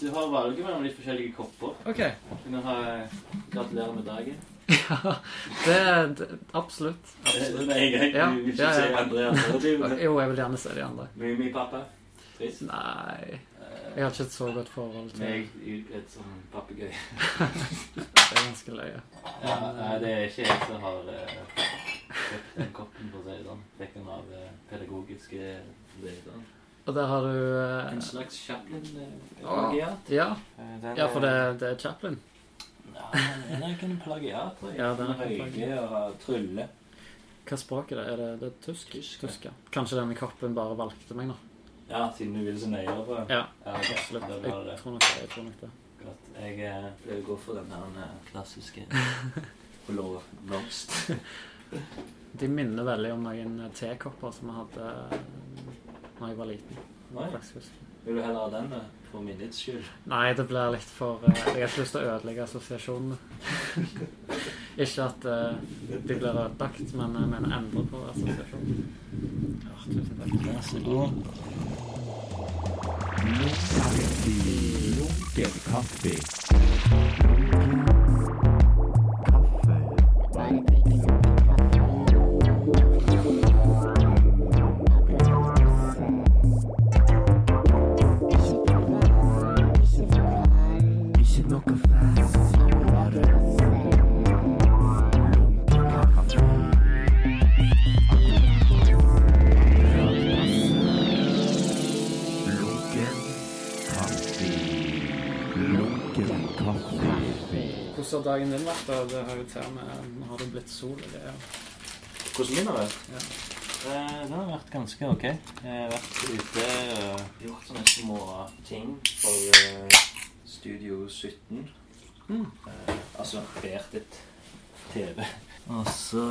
Du har valget mellom litt forskjellige kopper. OK. Du kan ha Gratulerer med dagen. Ja, det, det Absolutt. Det er gang. Ja, Du vil ikke ja, ja. se andre. Jo, jeg vil gjerne se de andre. Mummi pappa. Trist. Nei. Eh, Jeg har ikke et så godt forhold til Meg utkledd som papegøye. Det er ganske løye. Ja, nei, det er ikke jeg som har eh, kjøpt den koppen, for å si det sånn. Fikk den av eh, pedagogiske lederen. Og der har du eh, En slags Chaplin-plagiat. Ja, Eh, ja for det, det er Chaplin. Ja, den er ikke en plagiat, jeg. Ja, den er en høye og trylle. Hva språk er det? Er det, det er tysk? Tysk, ja. Tysk, ja. Kanskje denne koppen bare valgte meg nå. Ja, siden du vil så nøye på det. Ja, Ja, okay. absolutt. Da Jeg det. tror nok det. Jeg tror nok det. Godt. Jeg eh, pleier å gå for den her eh, klassiske blå blomst. De minner veldig om noen tekopper som vi hadde eh, da jeg var liten. Vil du heller ha den eh, for minnets skyld? Nei, det blir litt for uh, Jeg har ikke lyst til å ødelegge assosiasjonene. ikke at uh, de blir ødelagt, men jeg mener endre på assosiasjonen. Ja, tusen takk. Vær så god. Kaffe. kaffe. Hvordan har dagen din vært? da? Det har jo til og med Nå har det blitt sol og greier. Hvordan min har vært? Ja. Eh, Den har vært ganske ok. Jeg har vært ute og gjort sånne små ting for eh, Studio 17. Mm. Eh, altså båret et TV. Og så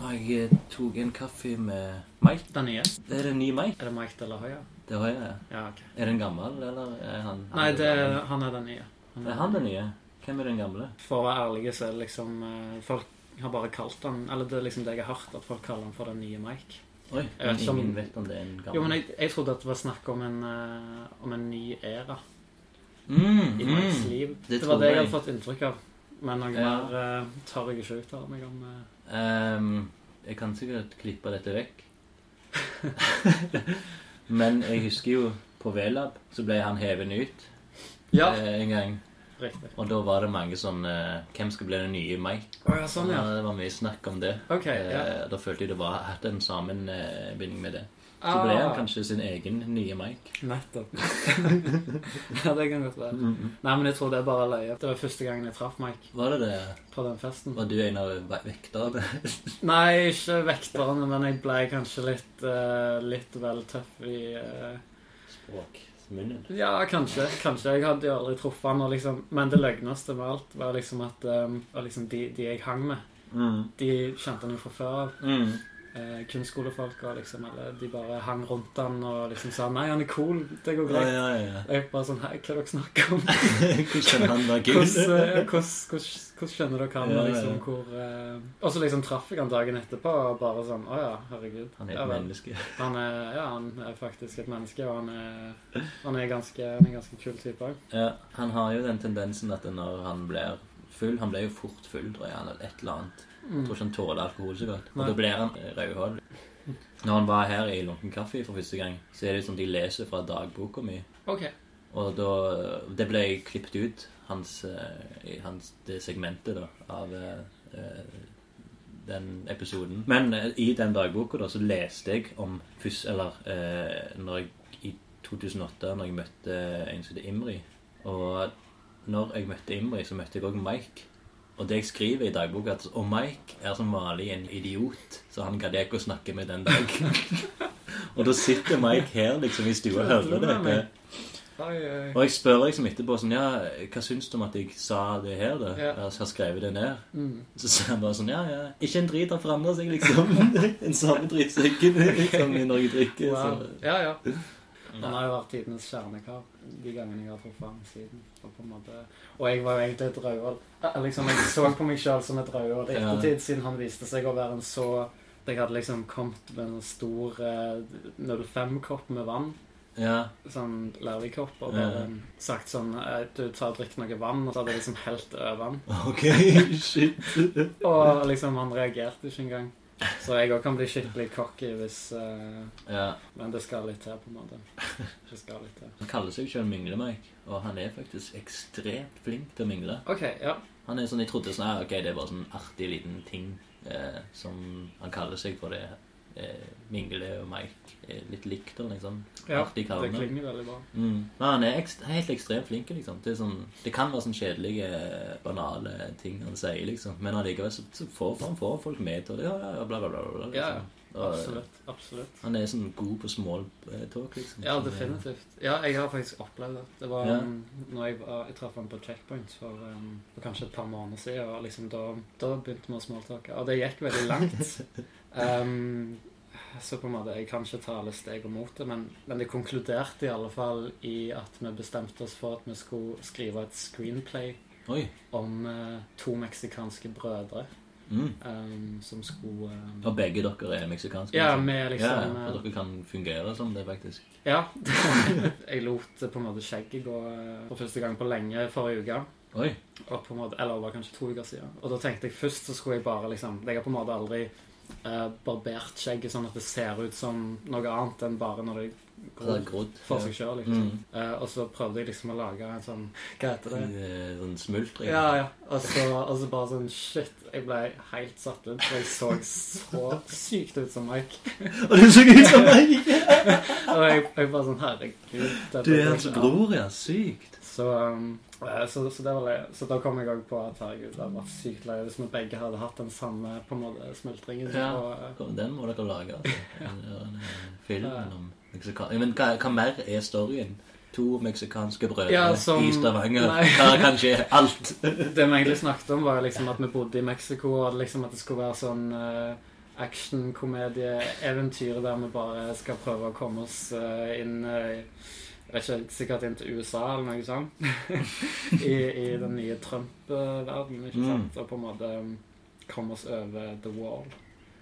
har jeg tok en kaffe med Mike. Den nye? Det er den nye Mike. Er det Mike de la Hoya? Det har jeg. Ja, ok. Er den gammel, eller er han Nei, er det, han er den nye. Han Er han den nye? Hvem er den gamle? For å være ærlig så er det liksom eh, Folk har bare kalt han Eller det er liksom det jeg har hørt, at folk kaller han for den nye Mike. Oi, Jeg men om- ingen vet om det er en gammel. Jo, men jeg, jeg trodde at det var snakk om en, uh, om en ny æra mm, i Mikes liv. Det Det, var det jeg jeg. hadde fått inntrykk av. Men noe Ja. mer uh, tør jeg ikke uttale meg om. uh... um, jeg kan sikkert klippe dette vekk. Men jeg husker jo på V-lab så ble han hevet ut eh, en gang. Riktig. Og da var det mange sånn eh, Hvem skal bli den nye Mike? Oh, ja, sånn, ja. Det var mye snakk om det. Ok, ja. Eh, da følte jeg det var hatt en sammenbinding med det. Så ble Ah. han kanskje sin egen nye Mike. Nettopp. ja, det kan godt være. Nei, men jeg tror det er bare løye. Det var første gangen jeg traff Mike Var det det? på den festen. Var du en av ve- vekterne? Nei, ikke vekterne, men jeg ble kanskje litt, uh, litt vel tøff i eh, Språkmunnen? Ja, kanskje. Kanskje. Jeg hadde jo aldri truffet han. Og liksom, men det løgneste med alt var liksom at um, liksom de, de jeg hang med, Mm. de kjente han jo fra før av. Mm. Eh, kunstskolefolka, liksom, eller de bare hang rundt han og liksom sa 'nei, han er cool, det går greit'. ja, ja. Og jeg bare sånn 'hei, hva er dere snakker om?' Hvordan han var gul? Hvordan, eh, hvordan, skjønner dere han? Ja, ja. liksom hvor eh, Og så liksom traff jeg han dagen etterpå og bare sånn 'Å ja, herregud'. Han er et menneske. Han er, ja, han er faktisk et menneske, og han er, han er, ganske, han en ganske kul type òg. Ja, han har jo den tendensen at når han blir full Han blir jo fort full, tror jeg. eller et eller annet. Jeg tror ikke han tåler alkohol så godt. Og da blir han rødhåret. Når han var her i Lunken kaffe for første gang, så er det sånn de leser fra dagboka mi. Ok. Og da Det ble klippet ut, hans, eh, hans, det segmentet da, av eh, eh, den episoden. Men eh, i den dagboka da, så leste jeg om først Eller eh, når jeg i 2008, når jeg møtte en som het Imri. Og når jeg møtte Imri, så møtte jeg òg Mike. Og det jeg skriver i dagboka, at og Mike er som vanlig en idiot, så han gadd ikke å snakke med den dagen. og da sitter Mike her liksom i stua og hører dette. Oi, oi. Og jeg spør liksom etterpå sånn Ja, hva syns du om at jeg sa det her, da? Ja. Jeg har skrevet det ned. Mm. Så sier han bare sånn Ja, ja. Ikke en drit har forandret seg, liksom. en samme drittsekken som i Norge drikker. Wow. Så. Ja, ja. Han har jo vært tidenes kjernekar de gangene jeg har truffet ham siden. Og, på en måte, og jeg var jo egentlig et rødhål. Liksom, jeg så på meg sjøl som et rødhål i Ja. ettertid, siden han viste seg å være en så Jeg hadde liksom kommet med en stor eh, 05-kopp med vann Ja. sånn Larvik-kopp og Ja. bare sagt sånn eh, Du tar og drikker noe vann, og så hadde jeg liksom helt over den. OK, shit. Og liksom, han reagerte ikke engang. Så jeg òg kan bli skikkelig cocky hvis uh, Ja. Men det skal litt til, på en måte. Det skal litt til. Han kaller seg selv Minglemeik, og han er faktisk ekstremt flink til å mingle. OK, ja. Han er sånn, Jeg trodde sånn, ok, det er bare sånn artig liten ting eh, som han kaller seg for det. Eh, Mingle og Mike er litt likt Og liksom, ja det klinger veldig bra. Mm. Men han er ekst helt ekstremt flink. liksom. Det, sånn, det kan være sånn kjedelige, banale ting han sier, liksom. Men allikevel så, så får han får folk med til det. Ja, ja, bla, bla, bla. bla liksom. Ja, Og, Absolutt. absolutt. Han er sånn god på small eh, talk, liksom. Ja, definitivt. Ja, jeg har faktisk opplevd det. Det var Ja. um, når jeg, var, jeg traff han på Checkpoint for, um, for kanskje et par måneder siden. Og liksom da, da begynte vi å smalltalke. Og det gikk veldig langt. Um, så på en måte, Jeg kan ikke ta alle steg mot det, men, men det konkluderte i alle fall i at vi bestemte oss for at vi skulle skrive et screenplay Oi. om uh, to meksikanske brødre Mm. um, som skulle um, Og begge dere er meksikanske? Ja, liksom. liksom ja, eh, dere kan fungere som det, faktisk. Ja. jeg lot eh, på en måte skjegget gå for første gang på lenge forrige uke. Oi. Og på en måte, eller det var kanskje to uker siden. Og da tenkte jeg først så skulle jeg bare liksom Jeg har på en måte aldri eh, barbert skjegget sånn at det ser ut som noe annet enn bare når det Det er går grodd. for seg sjøl. Liksom. Mm. Eh, og så prøvde jeg liksom å lage en sånn Hva heter det? Eh, Sånn smultring. Ja, ja. Og så, og så bare sånn Shit. Jeg ble helt satt ut. For jeg så så sykt ut som Mike. Og du så ut som meg! Og jeg, jeg bare sånn Herregud. dette Du er går hans an. bror, ja. Sykt. Så, um, eh, så, så det var løye. Så da kom jeg òg på at herregud, det hadde vært sykt løye hvis vi begge hadde hatt den samme på en måte smultringen. Ja. Og, eh, Den må dere lage. Altså. En, en, eh, film Ja. om meksikan... Men hva, hva mer er storyen? To meksikanske brødre Ja, som- i Stavanger. Hva kan skje? Alt. det vi egentlig snakket om, var liksom at vi bodde i Mexico, og liksom at det skulle være sånn uh, actionkomedie-eventyr der vi bare skal prøve å komme oss uh, inn jeg vet ikke, sikkert inn til USA eller noe sånt. I, I den nye Trump-verdenen, ikke Mm. sant? Og på en måte um, komme oss over the wall.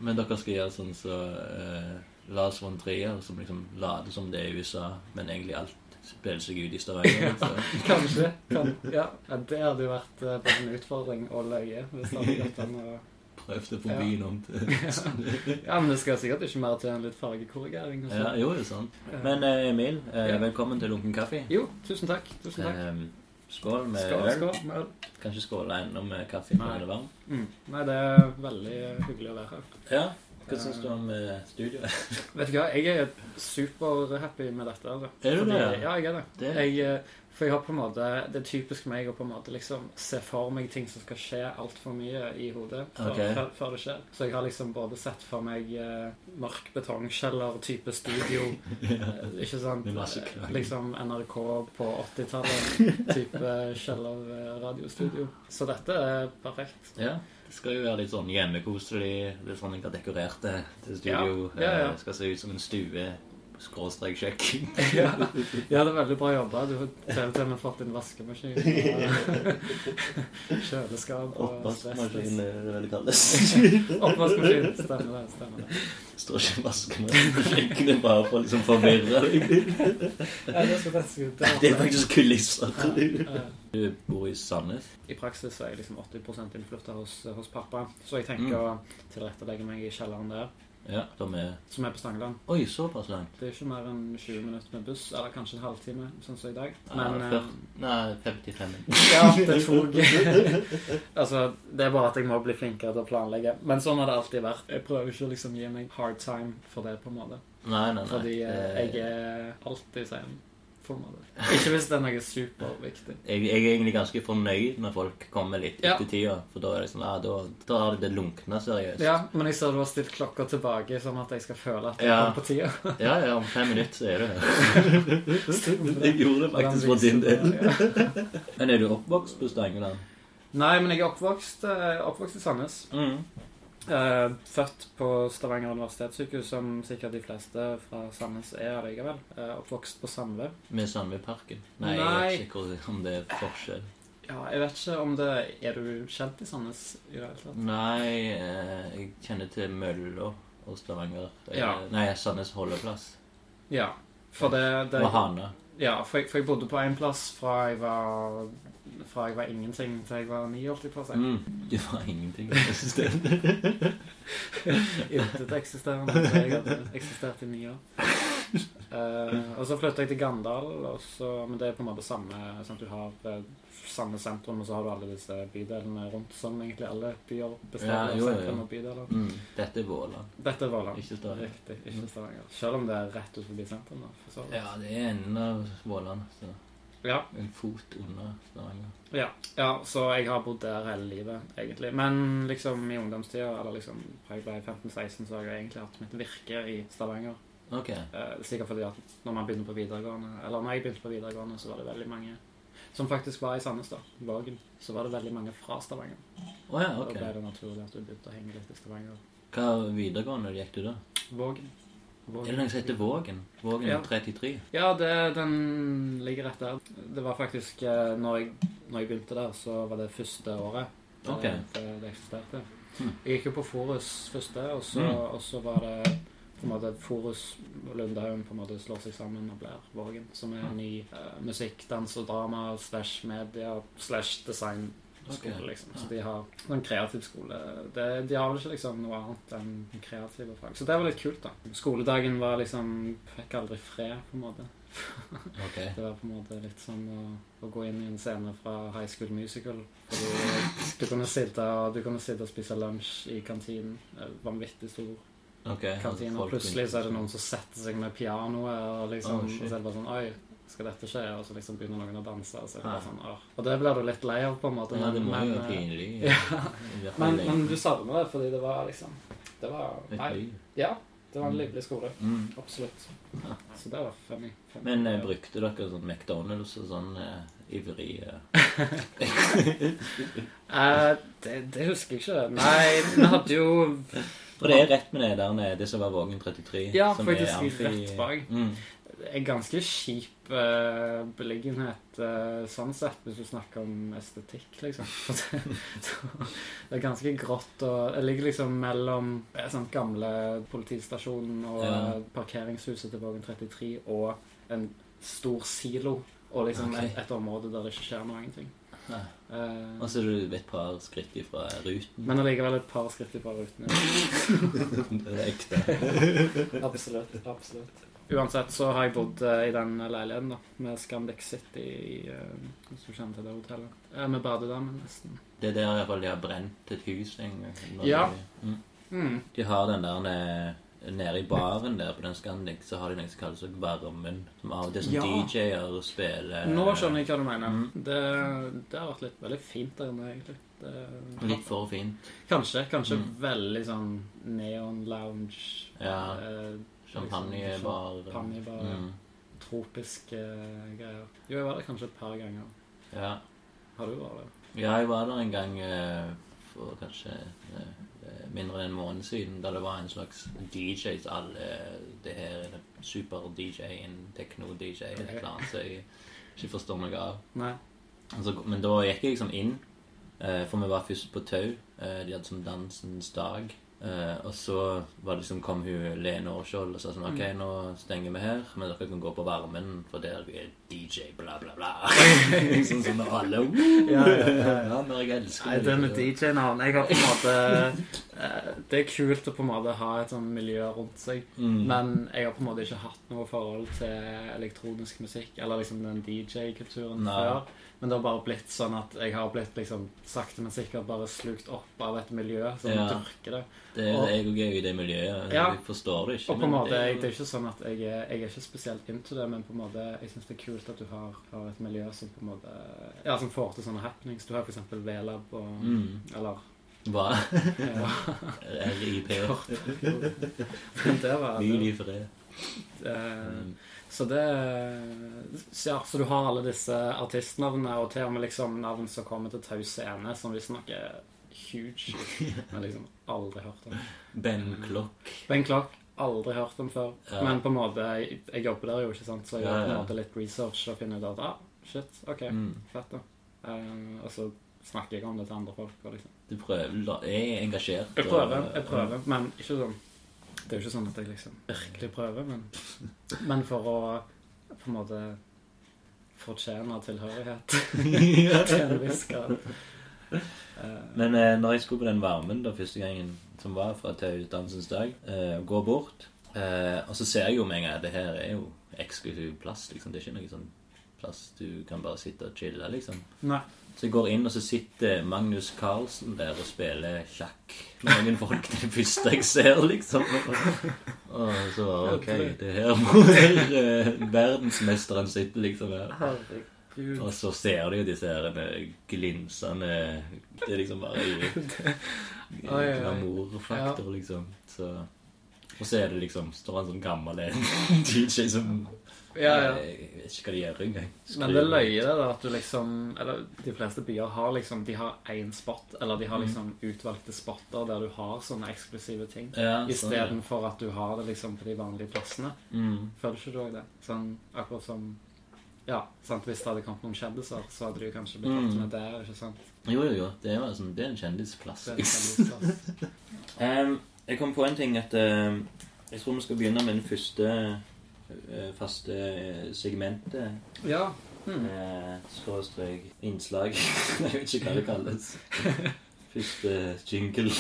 Men dere skal gjøre sånn så uh, Lars von Trier, som liksom later som det er USA, men egentlig alt spiller seg ut i Stavanger. Ja, Kanskje. Kan, ja, det hadde jo vært uh, en utfordring og løye. Hvis det hadde gått an å Prøvde å få byen om til Ja, men det skal sikkert ikke mer til enn litt fargekorrigering. Og ja, sånn. Jo, det er sant. Men eh, Emil, eh, velkommen til Lunken kaffe. Jo, tusen takk. Tusen takk. Um, skål med Skål, øl. skål. med øl. Kanskje skåle ennå med kaffe når den er varm. Mm. Nei, det er veldig hyggelig å være her. Ja. Hva syns du om eh, studioet? Vet du hva, jeg er superhappy med dette. Altså. Er du det? Ja, jeg er det. Det- Jeg, for jeg har på en måte Det er typisk meg å på en måte liksom se for meg ting som skal skje altfor mye i hodet før, okay. før, før det skjer. Så jeg har liksom både sett for meg eh, mørk betongkjeller-type studio. ja. ikke sant? Knagg. Liksom NRK på 80-tallet. Type kjeller-radiostudio. Så dette er perfekt. Ja. Det skal jo være litt sånn hjemmekoselig. Litt sånn jeg har dekorert det til studio. Ja, ja. Eh, skal se ut som en stue. Skråstrek kjøkken. Ja, ja, det er veldig bra jobba. Du har til og med fått inn vaskemaskin. Kjøleskap og Oppvaskmaskin er det vel det kalles. Oppvaskmaskin. Stemmer det. stemmer det. Står ikke vaskemaskin på kjøkkenet bare for å liksom forvirre deg. Ja, det skal ut. Det er faktisk kulisser. Ja. Du bor i Sandnes. I praksis er jeg liksom 80 innflytta hos, hos pappa, så jeg tenker Mm. å tilrettelegge meg i kjelleren der, Ja, er som er på Stangeland. Oi, såpass langt. Det er ikke mer enn 20 minutter med buss, eller kanskje en halvtime, sånn som i dag. Men fyr- før... Nei, 55 minutter. Ja, det tok Altså, det er bare at jeg må bli flinkere til å planlegge. Men sånn har det alltid vært. Jeg prøver ikke å liksom gi meg hard time for det, på en måte. Nei, nei, nei. Fordi eh, jeg er alltid sen. Måte. Ikke hvis det er noe superviktig. jeg, jeg er egentlig ganske fornøyd når folk kommer litt Ja. etter tida. For da er det sånn, ja, da, da har det lunkne seriøst. Ja, men jeg ser du har stilt klokka tilbake, sånn at jeg skal føle at jeg Ja. kom på tida. ja, ja, om fem minutter så er du her. Jeg gjorde det faktisk for din del. Men er du oppvokst på Stangeland? Nei, men jeg er oppvokst, eh, oppvokst i Sandnes. Mm. Eh, født på Stavanger universitetssykehus, som sikkert de fleste fra Sandnes er allikevel. Eh, oppvokst på Sandve. Med Sandveparken? Nei, Nei. jeg vet ikke om det er forskjell. Ja, jeg vet ikke om det Er du kjent i Sandnes i det hele tatt? Nei, eh, jeg kjenner til Mølla og Stavanger. Ja. Nei, Sandnes holdeplass. Ja. For det, det Og Hana. Ja, for jeg, for jeg bodde på en plass fra jeg var Fra jeg var ingenting til jeg var ni, holdt jeg på å. Mm. Det var ingenting. eksistert. Intet eksisterende. Jeg hadde eksistert i ni år. Uh, og så flytta jeg til Gandal, og så, men det er på en måte samme sånn at Du har eh, samme sentrum, og så har du alle disse bydelene rundt, som egentlig alle byer består Ja, av. jo, jo, bydeler. Mm. Dette er Våland. Dette er Våland. Ikke Stavanger. Riktig. Ikke Stavanger. Selv om det er rett ut forbi sentrum. da, for så vidt. Ja, det er enden av Våland. Så Ja. en fot under Stavanger. Ja, ja, så jeg har bodd der hele livet, egentlig. Men liksom i ungdomstida, eller liksom fra jeg ble 15-16, så har jeg egentlig hatt mitt virke i Stavanger. Okay. Eh, sikkert fordi at når man begynner på videregående, eller når jeg begynte på videregående, så var det veldig mange som faktisk var i Sandnes, da. Vågen. Så var det veldig mange fra Stavanger. Oh, ja, Da ble det naturlig at du begynte å henge litt i Stavanger. Hva videregående gikk du da? Vågen. Er det noe som heter Vågen? Vågen Ja. 33? Ja, det, den ligger rett der. Det var faktisk eh, når jeg, når jeg begynte der, så var det første året det, det, det eksisterte. Hmm. Jeg gikk jo på Forus første, og så, Mm. og så var det på en måte Forus og Lundehaugen på en måte slår seg sammen og blir Vågen, som er en ny uh, musikk, dans og drama slash media slash design. Skole, liksom. Så de har en kreativ skole. Det, de har vel ikke liksom noe annet enn kreative fag. Så det var litt kult, da. Skoledagen var liksom Fikk aldri fred, på en måte. Okay. Det var på en måte litt som å, å gå inn i en scene fra High School Musical. Fordi du kunne sitte, og- du kunne sitte og spise lunsj i kantinen. Eh, Vanvittig stor ok. kantine. Og plutselig så er det noen som setter seg med pianoet, og liksom Oh, og så er det bare sånn Oi, skal dette skje? Og så liksom begynner noen å danse. Og så er det bare Ah. sånn, åh. Og det blir du litt lei av, på en måte. Ja, det må jo men, være eh, pinlig. ja. ja. men, men du savner det, fordi det var liksom Det var Nei. Ja, det var en livlig skole. Mm. Absolutt. Ja. Så det var funny. Men eh, brukte dere sånn McDonald's og sånn eh, ivrig eh, Eh, det, det husker jeg ikke. Nei, vi hadde jo For det er rett med det der nede, det som var Vågen 33. Ja, som faktisk rett bak. Mm. en ganske kjip uh, beliggenhet uh, sånn sett, hvis du snakker om estetikk, liksom. Det, er ganske grått, og det ligger liksom mellom sånn gamle politistasjonen og Ja. parkeringshuset til Vågen 33 og en stor silo. Og liksom okay. et, et område der det ikke skjer noe ingenting. Ja. Eh, Og så er du et par skritt ifra ruten. men allikevel et par skritt ifra ruten. ja. det er ekte. Absolutt. absolutt. Uansett så har jeg bodd eh, i den leiligheten da, med Scandic City i uh, Hvis du kjenner til det hotellet. Eh, med badedammen, nesten. Det er der iallfall de har brent et hus en gang. Ja. De, mm. Mm. de har den der nede, i baren der på den Scandic, så har de noe som kalles Varmen. Som av og til som Ja. DJ-er spiller Nå skjønner jeg hva du mener. Mm. Det, det har vært litt veldig fint der inne, egentlig. Det, Litt for fint. Kanskje. Kanskje Mm. veldig sånn neon lounge. Ja. eh, Champagnebar. Champagnebar, ja. Mm. tropiske greier. Jo, jeg var der kanskje et par ganger. Ja. Har du vært der? ja, jeg var der en gang eh, for kanskje eh, mindre enn en måned siden, da det var en slags DJs alle Det her er super-DJ-en, tekno-DJ, et eller annet som jeg ikke forstår noe av. Nei. Altså, men da gikk jeg liksom inn, eh, for vi var først på Tau. Eh, de hadde sånn Dansens dag. Eh, og så var det liksom, kom hun Lene Årskjold og sa sånn Ok, nå stenger vi her, men dere kan gå på varmen, for der er DJ, bla, bla, bla. sånn og alle Ja, ja, ja, ja. Når jeg elsker Nei, det med DJ-navn Jeg har på en måte eh, Det er kult å på en måte ha et sånn miljø rundt seg. Mm. Men jeg har på en måte ikke hatt noe forhold til elektronisk musikk, eller liksom den DJ-kulturen før. Men det har bare blitt sånn at jeg har blitt liksom sakte, men sikkert bare slukt opp av et miljø som Ja. dyrker det. Det Og- jeg òg er jo i det miljøet. Ja. Jeg forstår det ikke. Og på en måte, det er jo- det er ikke sånn at jeg, er- jeg er ikke spesielt into det, men på en måte, jeg syns det er kult at du har, har et miljø som på en måte Ja, som får til sånne happenings. Du har for eksempel V-lab og Mm. Eller Hva? RIP. Men det var Hvil Så det Ja, så du har alle disse artistnavnene, og til og med liksom navn som kommer til Tau Scene, som visstnok er huge. Men liksom aldri hørt om. Ben Klock. Ben Clark, aldri hørt om før. Ja. Men på en måte, jeg, jeg jobber der jo, ikke sant, så jeg Ja, gjør på en måte litt research og finner ut at ah, shit, ok, Mm. fett da. Uh, og så snakker jeg om det til andre folk. Og liksom. Du prøver. Jeg er engasjert. Jeg prøver, jeg prøver, men ikke sånn Det er jo ikke sånn at jeg liksom virkelig prøver, men, men for å på en måte fortjene tilhørighet til en viss grad. Eh, Men eh, når jeg skulle på den varmen da første gangen som var fra til utdannelsens dag, eh, gå bort, eh, og så ser jeg jo med en gang at det her er jo eksklusiv plass, liksom. Det er ikke noe sånn plass du kan bare sitte og chille, liksom. Nei. Så jeg går inn, og så sitter Magnus Carlsen der og spiller sjakk med noen folk. Det er første jeg ser, liksom. Og så ok, det er her må være verdensmesteren sitter, liksom. her. Herregud. Og så ser de jo disse her eh, glinsende Det er liksom bare i glamourfaktor, liksom. Så, og så er det liksom Står en sånn gammel DJ som Ja, ja. Jeg vet ikke hva de gjør engang. Men det løyer det da at du liksom Eller de fleste byer har liksom De har én spot, eller de Mm. har liksom utvalgte spotter der du har sånne eksklusive ting. Ja, sånn, for at du har det liksom på de vanlige plassene. Mm. Føler ikke du òg det? Sånn akkurat som Ja, sant, hvis det hadde kommet noen kjendiser, så hadde du kanskje blitt tatt Mm. med der, ikke sant? Jo, jo, jo. Det er, sånn, det er en kjendisplass. Det er en kjendisplass. um, jeg kom på en ting at uh, Jeg tror vi skal begynne med den første eh, faste segmentet. Ja. Mm. Eh, Skråstrek innslag. jeg vet ikke hva det kalles. Første jingle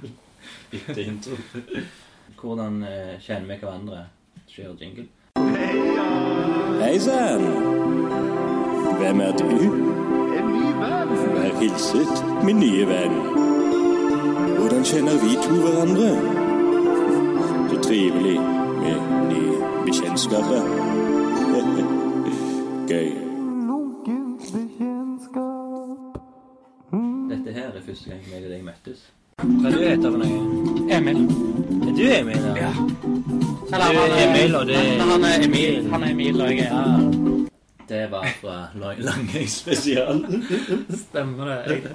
etter intro. Hvordan eh, kjenner vi hverandre? Skjer jingle. Hei sann! Hvem er du? Vær hilset, min nye venn. Hvordan kjenner vi to hverandre? Så trivelig med nye bekjentskaper. Gøy. Dette her er første gang jeg og deg møttes. Hva du heter for noe? Emil. Er du Emil? da? Ja. Du er Emil, og det er Han er Emil, han er Emil og jeg er Ja. Det var fra Lang- Langøy spesial. Stemmer det. Jeg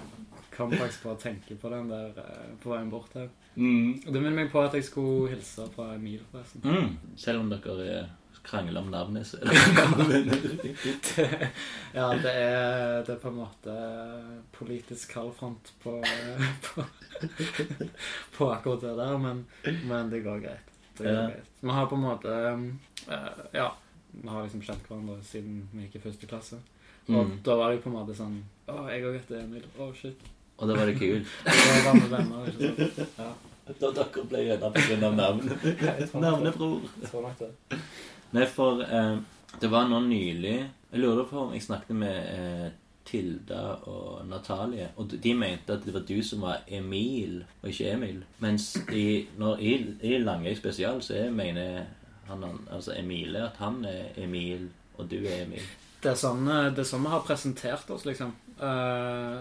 kom faktisk på å tenke på den der eh, på veien bort her. Mm. Og Det minner meg på at jeg skulle hilse fra Emil, forresten. Mm. Selv om dere er krangler om navnet, så er det. Ja, det er, det er på en måte politisk kaldfront på, på, på akkurat det der, men, men det går greit. Det går Ja. greit. Vi har på en måte eh, Ja, vi har liksom kjent hverandre siden vi gikk i første klasse. Og Mm. da var det jo på en måte sånn Å, jeg òg heter Emil. Å, shit. Og da var det kult. Da dere ble venner pga. navnet. Det. Navnebror. Det. Nei, for eh, det var nå nylig Jeg lurer på om jeg snakket med eh, Tilda og Natalie. Og de mente at det var du som var Emil, og ikke Emil. Mens i, når, i, i Langøy spesial så er, mener han, han- altså Emile at han er Emil, og du er Emil. Det er sånn, eh, det er sånn vi har presentert oss, liksom. Eh,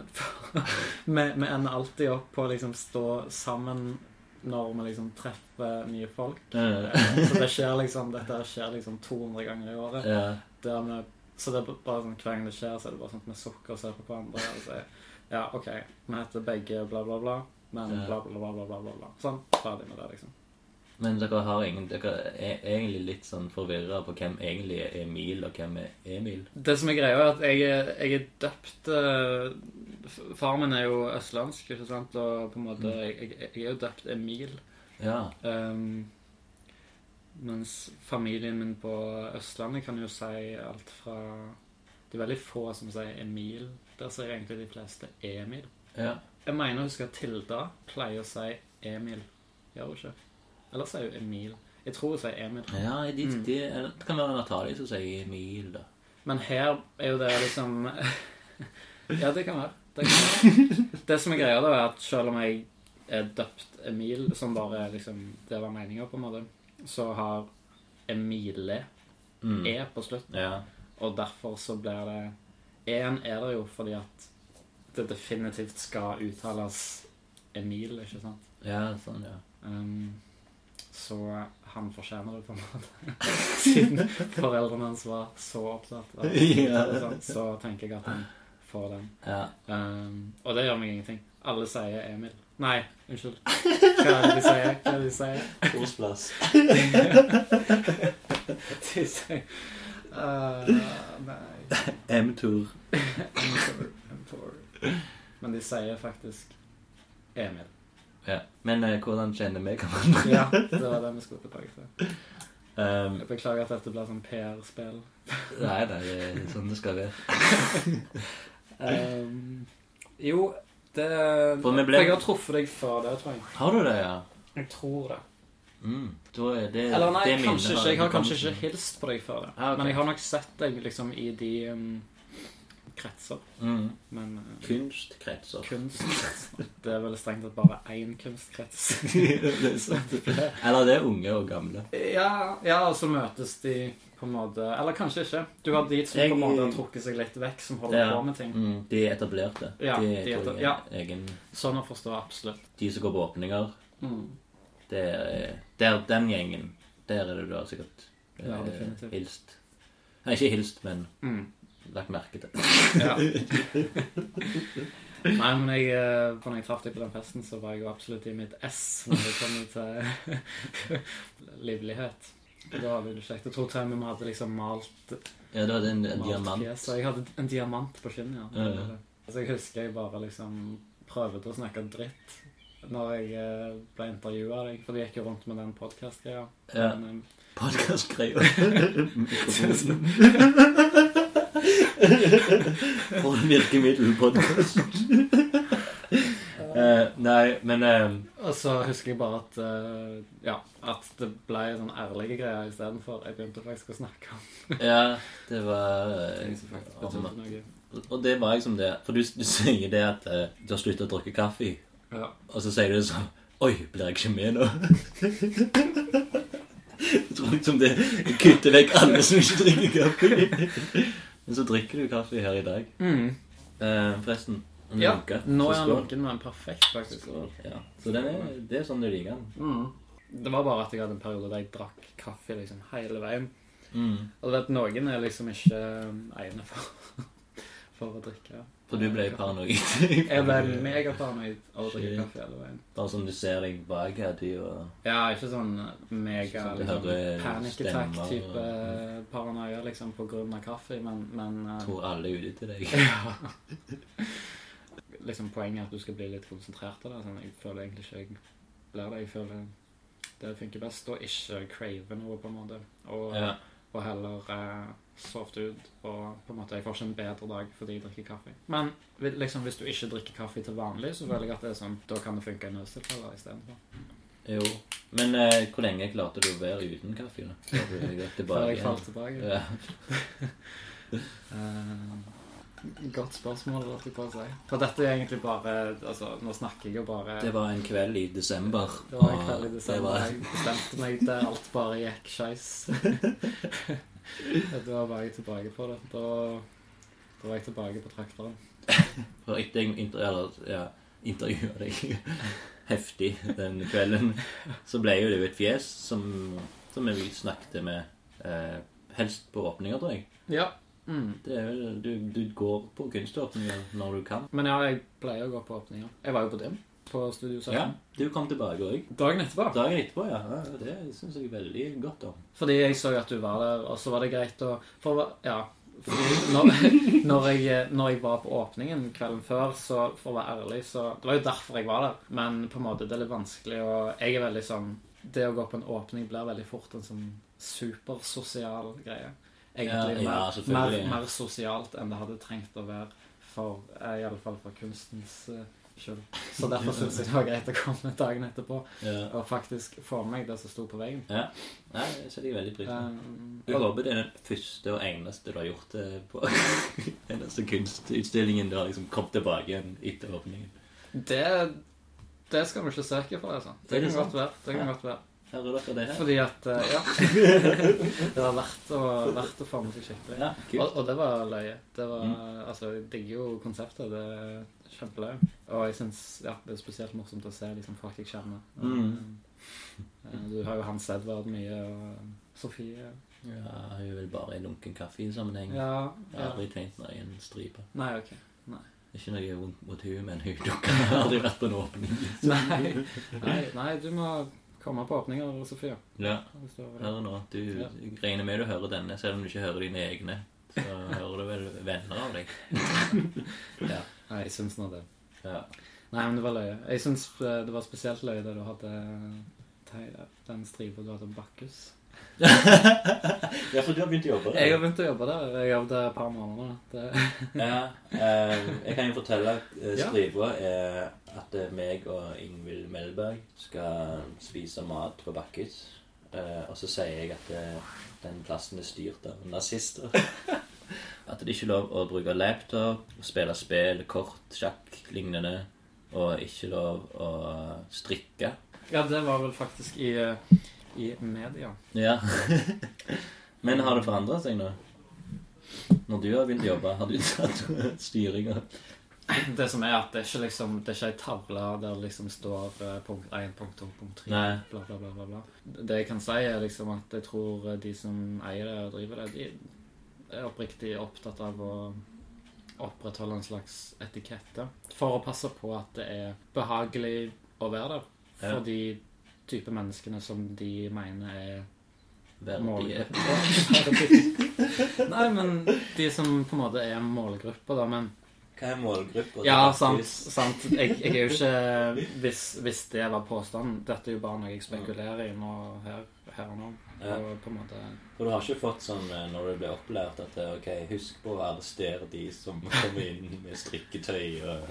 vi, vi ender alltid opp på å liksom stå sammen når vi liksom treffer nye folk. Eh, så det skjer liksom, dette skjer liksom 200 ganger i året. Yeah. Vi, så det er bare sånn, hver gang det skjer, så er det bare sånn at vi sukker og ser på hverandre. Og sier ja, OK, vi heter begge bla, bla, bla, men bla, bla, bla, bla, bla, bla, bla. Sånn. Ferdig med det, liksom. Men dere har ingen Dere er egentlig litt sånn forvirra på hvem egentlig er Emil, og hvem er Emil. Det som er greia, er at jeg, jeg er døpt uh, Faren min er jo østlandsk, ikke sant? Og på en måte Jeg, jeg, jeg er jo døpt Emil. Ja. Um, mens familien min på Østlandet kan jo si alt fra Det er veldig få som sier Emil. Der sier egentlig de fleste Emil. ja. Jeg mener å huske at Tilda pleier å si Emil. Gjør hun ikke? Eller sier hun Emil? Jeg tror hun sier Emil. Ja, de, Mm. de, det kan være Natalie som sier Emil, da. Men her er jo det liksom Ja, det kan være. Det, kan være. det som er greia, da, er at selv om jeg er døpt Emil, som bare liksom Det var meninga, på en måte, så har Emile Mm. E på slutten. Ja. Og derfor så blir det E-en er det jo fordi at det definitivt skal uttales Emil, ikke sant? ja, sånn, ja. Um, så han fortjener det på en måte. Siden foreldrene hans var så opptatt av ja. sånn, så tenker jeg at han får den. ja. Um, og det gjør meg ingenting. Alle sier Emil. Nei, unnskyld. Hva er det de sier? Hva er det de sier? Korsplass. De sier uh, Nei M-tour. M4, M4. Men de sier faktisk Emil. Ja. Men eh, hvordan kjenner vi hverandre? Ja, det var det vi skulle tilbake til. Um, Jeg beklager at dette blir sånn PR-spill. nei, det er sånn det skal være. Um, jo, det For vi ble- jeg har truffet deg før det, tror jeg. Har du det, ja? Jeg tror det. Mm. Da er det, Eller nei, det minnet kanskje ikke. Jeg har kanskje ikke hilst på deg før det. Ah, ok. Men jeg har nok sett deg liksom i de um, kretser. mm. Men uh, Kunstkretser. kunstkretser Det er vel strengt tatt bare én kunstkrets. Eller det er unge og gamle. ja, ja, og så møtes de på en måte Eller kanskje ikke. Du har de som Jeg- på en måte har trukket seg litt vekk, som holder Ja. på med ting. Mm. De er etablerte. Ja, de, de er, er etab- ja. egen Sånn å forstå absolutt. De som går på åpninger, Mm. det er der, Den gjengen, der er det du har sikkert eh, Ja, hilst. Nei, ikke hilst, men Mm. Lagt merke til. Ja. Nei, men jeg, eh, når jeg traff deg på den festen, så var jeg jo absolutt i mitt ess når det kommer til livlighet. Og Da hadde vi det kjekt. Jeg tror til og med vi hadde liksom malt, Ja, det var en, en diamant. fjes. Jeg hadde en diamant på kinnet. Ja. Ja, ja. Så jeg husker jeg bare liksom prøvde å snakke dritt når jeg eh, ble intervjua av deg. For det gikk jo rundt med den podkast-greia. Ja. Men, eh, Podkastgreier. For en virkemiddelpodkast. uh, nei, men eh, Og så husker jeg bare at eh, Ja, at det ble sånn ærlige greier istedenfor. Jeg begynte faktisk å snakke om Ja, det var eh, Og det var liksom det. For du, du sier det at eh, du har sluttet å drikke kaffe, Ja. og så sier du sånn Oi, blir jeg ikke med nå? Jeg tror liksom det kutter vekk alle som ikke drikker kaffe. Men så drikker du kaffe her i dag. Mm. Eh, forresten. en ja. lunke. Nå er han lunken, men perfekt, faktisk. Skål. Ja. Så den er, det er sånn du liker den. Mm. Det var bare at jeg hadde en periode der jeg drakk kaffe liksom hele veien. Mm. Og du vet, noen er liksom ikke um, egnet for, for å drikke. For du ble paranoid. Jeg ble megaparanoid av å drikke kaffe hele veien. Bare sånn du ser deg bak her, du, og Ja, ikke sånn mega Sånn liksom, panic attack-type og- paranoia liksom på grunn av kaffe, men, men uh, tror alle er ute til deg. Ja. liksom Poenget er at du skal bli litt konsentrert av det. Sånn, jeg føler egentlig ikke jeg blir det. Jeg føler det funker best å ikke crave noe, på en måte. Og, Ja. og heller eh, sovte ut. Og på en måte, jeg får ikke en bedre dag fordi jeg drikker kaffe. Men liksom, hvis du ikke drikker kaffe til vanlig, så føler jeg at det er sånn, da kan det funke i nødstilfeller istedenfor. Jo. Men eh, hvor lenge klarte du å være uten kaffe? da? Før jeg, jeg falt tilbake. Ja. uh, godt spørsmål, holdt jeg på å si. For dette er egentlig bare Altså, nå snakker jeg jo bare Det var en kveld i desember. Det var en kveld i desember. var- Jeg bestemte meg der alt bare gikk skeis. Da var jeg tilbake på det. Da, da var jeg tilbake på traktoren. For etter jeg inter ja, intervjua deg heftig den kvelden, så ble jo det jo et fjes som, som vi snakket med eh, helst på åpninger, tror jeg. Ja. Mm. Det er vel, du, du går på kunståpninger når du kan. Men ja, jeg pleier å gå på åpninger. Jeg var jo på dem på Studio 17. Ja, du kom tilbake òg. Dagen etterpå. Dagen etterpå, ja. det syns jeg veldig godt om. Fordi jeg så at du var der, og så var det greit å For ja. Fordi når, når, jeg, når jeg var på åpningen kvelden før, så for å være ærlig, så Det var jo derfor jeg var der. Men på en måte, det er litt vanskelig og Jeg er veldig sånn Det å gå på en åpning blir veldig fort en sånn supersosial greie. Egentlig Ja, ja, mer, mer, mer sosialt enn det hadde trengt å være for iallfall i alle fall for kunstens eh, skyld. Så derfor syns jeg det var greit å komme dagen etterpå Ja. og faktisk få med meg det som sto på veggen. ja. Nei, det setter jeg veldig pris på. Um, Jeg håper det er den første og eneste du har gjort det på. eneste kunstutstillingen du har liksom kommet tilbake igjen etter åpningen. Det, det skal vi ikke søke for, altså. Det det kan godt være. Det kan Ja. godt være. Hører dere det her? Fordi at eh, Ja. det var verdt å, verdt å få med seg skikkelig. Ja. Og, og det var løye. Det var, Mm. altså, Jeg digger jo konseptet. Det kjempeløye. Og jeg syns ja, det er spesielt morsomt å se liksom, folk jeg kjenner. Mm. Eh, Du har jo Hans Edvard mye, og Sofie. Ja, hun er vel bare i lunken kaffe i sammenheng. Ja, Jeg har ja. aldri tenkt meg i en stripe. Nei, ok. Nei. Ikke noe vondt mot hun, men hun dukker aldri vært på en åpning. Nei, nei, nei, du må komme på åpninger, Sofie. Ja, hør nå. Du Ja. regner med du hører denne, selv om du ikke hører dine egne. Så hører du vel venner av deg. Ja. Nei, jeg syns nå det. ja. Nei, men det var løye. Jeg syns eh, det var spesielt løye da du hadde den stripa du hadde om Bakkus. Ja, for du har begynt å jobbe Jeg har begynt å jobbe der. Jeg har jobbet der et par måneder. Det, Ja, eh, jeg kan jo fortelle at eh, stripa er at eh, meg og Ingvild Melberg skal spise mat på Bakkes. Eh, og så sier jeg at eh, den plassen er styrt av nazister. At det ikke er lov å bruke laptop, spille spill, kort, sjakk, lignende. Og ikke lov å strikke. ja, det var vel faktisk i, eh, i media. Ja. Men har det forandra seg nå? Når du har begynt å jobbe, har du tatt styringa? Det som er at det er ikke liksom Det er ikke ei tavle der det liksom står eh, punkt 1, punkt 2, punkt 3, Nei. bla, bla, bla, bla, bla. Det jeg kan si, er liksom at jeg tror de som eier det og driver det, de er oppriktig opptatt av å opprettholde en slags etikette. For å passe på at det er behagelig å være der. Ja. For de type menneskene som de mener er målgruppa. Nei, men de som på en måte er målgruppa, da. Men Hva er målgruppa? ja, sant. sant. Jeg, jeg er jo ikke hvis, hvis det var påstanden Dette er jo bare noe jeg spekulerer i nå her, her og nå. Ja. Og på en måte For du har ikke fått sånn eh, når du ble opplært at eh, ok, husk på å arrestere de som kommer inn med strikketøy og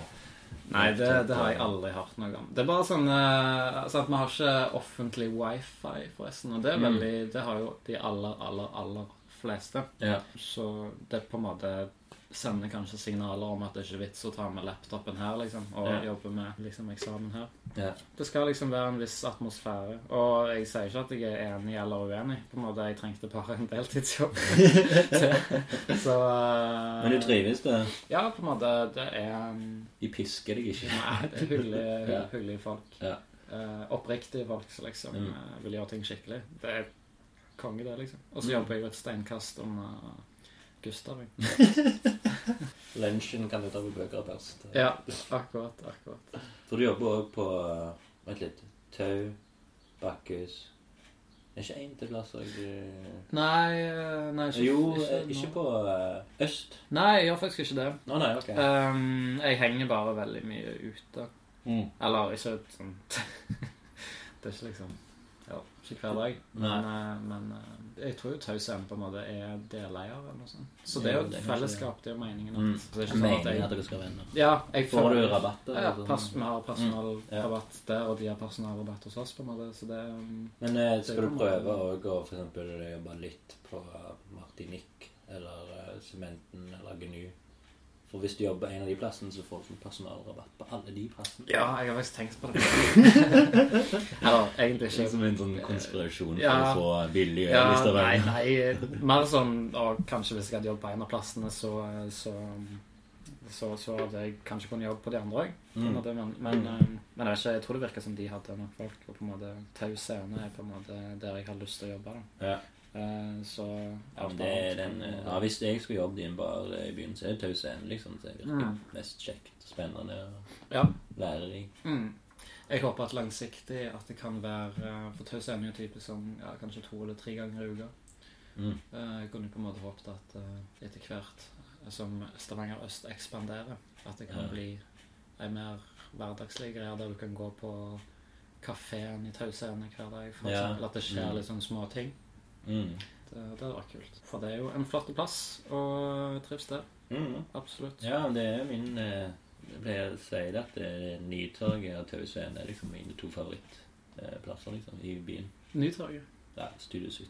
Nei, det, det har jeg aldri hørt noe om. Det er bare sånn eh, altså at Vi har ikke offentlig wifi, forresten. Og det er Mm. veldig Det har jo de aller, aller, aller fleste. Ja. Så det er på en måte sender kanskje signaler om at det ikke er vits å ta med laptopen her, liksom, og Ja. jobbe med liksom, eksamen her. ja. Det skal liksom være en viss atmosfære. Og jeg sier ikke at jeg er enig eller uenig. På en måte, Jeg trengte bare en deltidsjobb. Så uh, Men du trives det? Ja, på en måte. Det er um, De pisker deg ikke? Nei, det er hyggelige, Ja. hyggelige folk. Eh, oppriktige folk som liksom Mm. eh, vil gjøre ting skikkelig. Det er konge, det, liksom. Og så Mm. jobber jeg jo et steinkast unna Gustav. Lunsjen kan du ta på bøker først. Ja, akkurat. akkurat. For du jobber òg på Vent litt. Tau, Bakkehus Det er ikke én til plass òg? Nei, eh, nei ikke, Jo, ikke, eh, ikke på eh, øst. Nei, jeg gjør faktisk ikke det. Å nei, ok. Um, jeg henger bare veldig mye ute. Mm. Eller ikke sånn Det er ikke liksom ikke hver dag. Men, eh, men eh, jeg tror jo Tausend på en måte er deleier eller noe sånt. Så det er jo et fellesskap. Det er jo meningen at Mm. det er ikke sånn at jeg at dere skal venner. Ja, jeg Får du føler- rabatter? Ja, eller pass, sånn? vi har personalrabatt Mm, der, og de har personalrabatt hos oss, på en måte. Så det um, Men eh, Det skal det, du prøve òg å for eksempel jobbe litt på Martinique eller eh, Sementen eller Gnu? For hvis du jobber en av de plassene, så får du personalrabatt på alle de plassene. Ja, jeg har faktisk tenkt på det. Eller egentlig Det er ikke. som en sånn konspirasjon Ja. for å få billig øl Ja, i nei, Stavanger. nei, mer sånn Og kanskje hvis jeg hadde jobbet på en av plassene, så Så, så, så hadde jeg kanskje kunnet jobbe på de andre òg. Mm. Men, men, eh, men jeg, ikke, jeg tror det virker som de hadde nok folk. Og på en måte Tau Scene er på en måte der jeg har lyst til å jobbe. Da. Ja. Eh, så Ja, men det er den, ja, hvis jeg skulle jobbe i en bar i byen, så er det taus Scene liksom, Det virker Mm. mest kjekt spennende og Ja. lærerikt. Mm. Jeg håper at langsiktig at det kan være For taus Scene er jo typisk sånn ja, kanskje to eller tre ganger i uka. Mm. Eh, Jeg kunne på en måte håpet at eh, etter hvert som Stavanger øst ekspanderer, at det kan Ja. bli en mer hverdagslig greie der du kan gå på kafeen i Tausene hver dag, for eksempel. At det skjer Mm. litt sånne små ting. Mm. Det, det hadde vært kult. For det er jo en flott plass, og jeg trives der. Mm. Absolutt. Ja, det er min eh, Jeg pleier å si det at det er Nytorget og Tau Scene er liksom mine to favorittplasser liksom, i byen. Nytorget. Ja, Studio 17.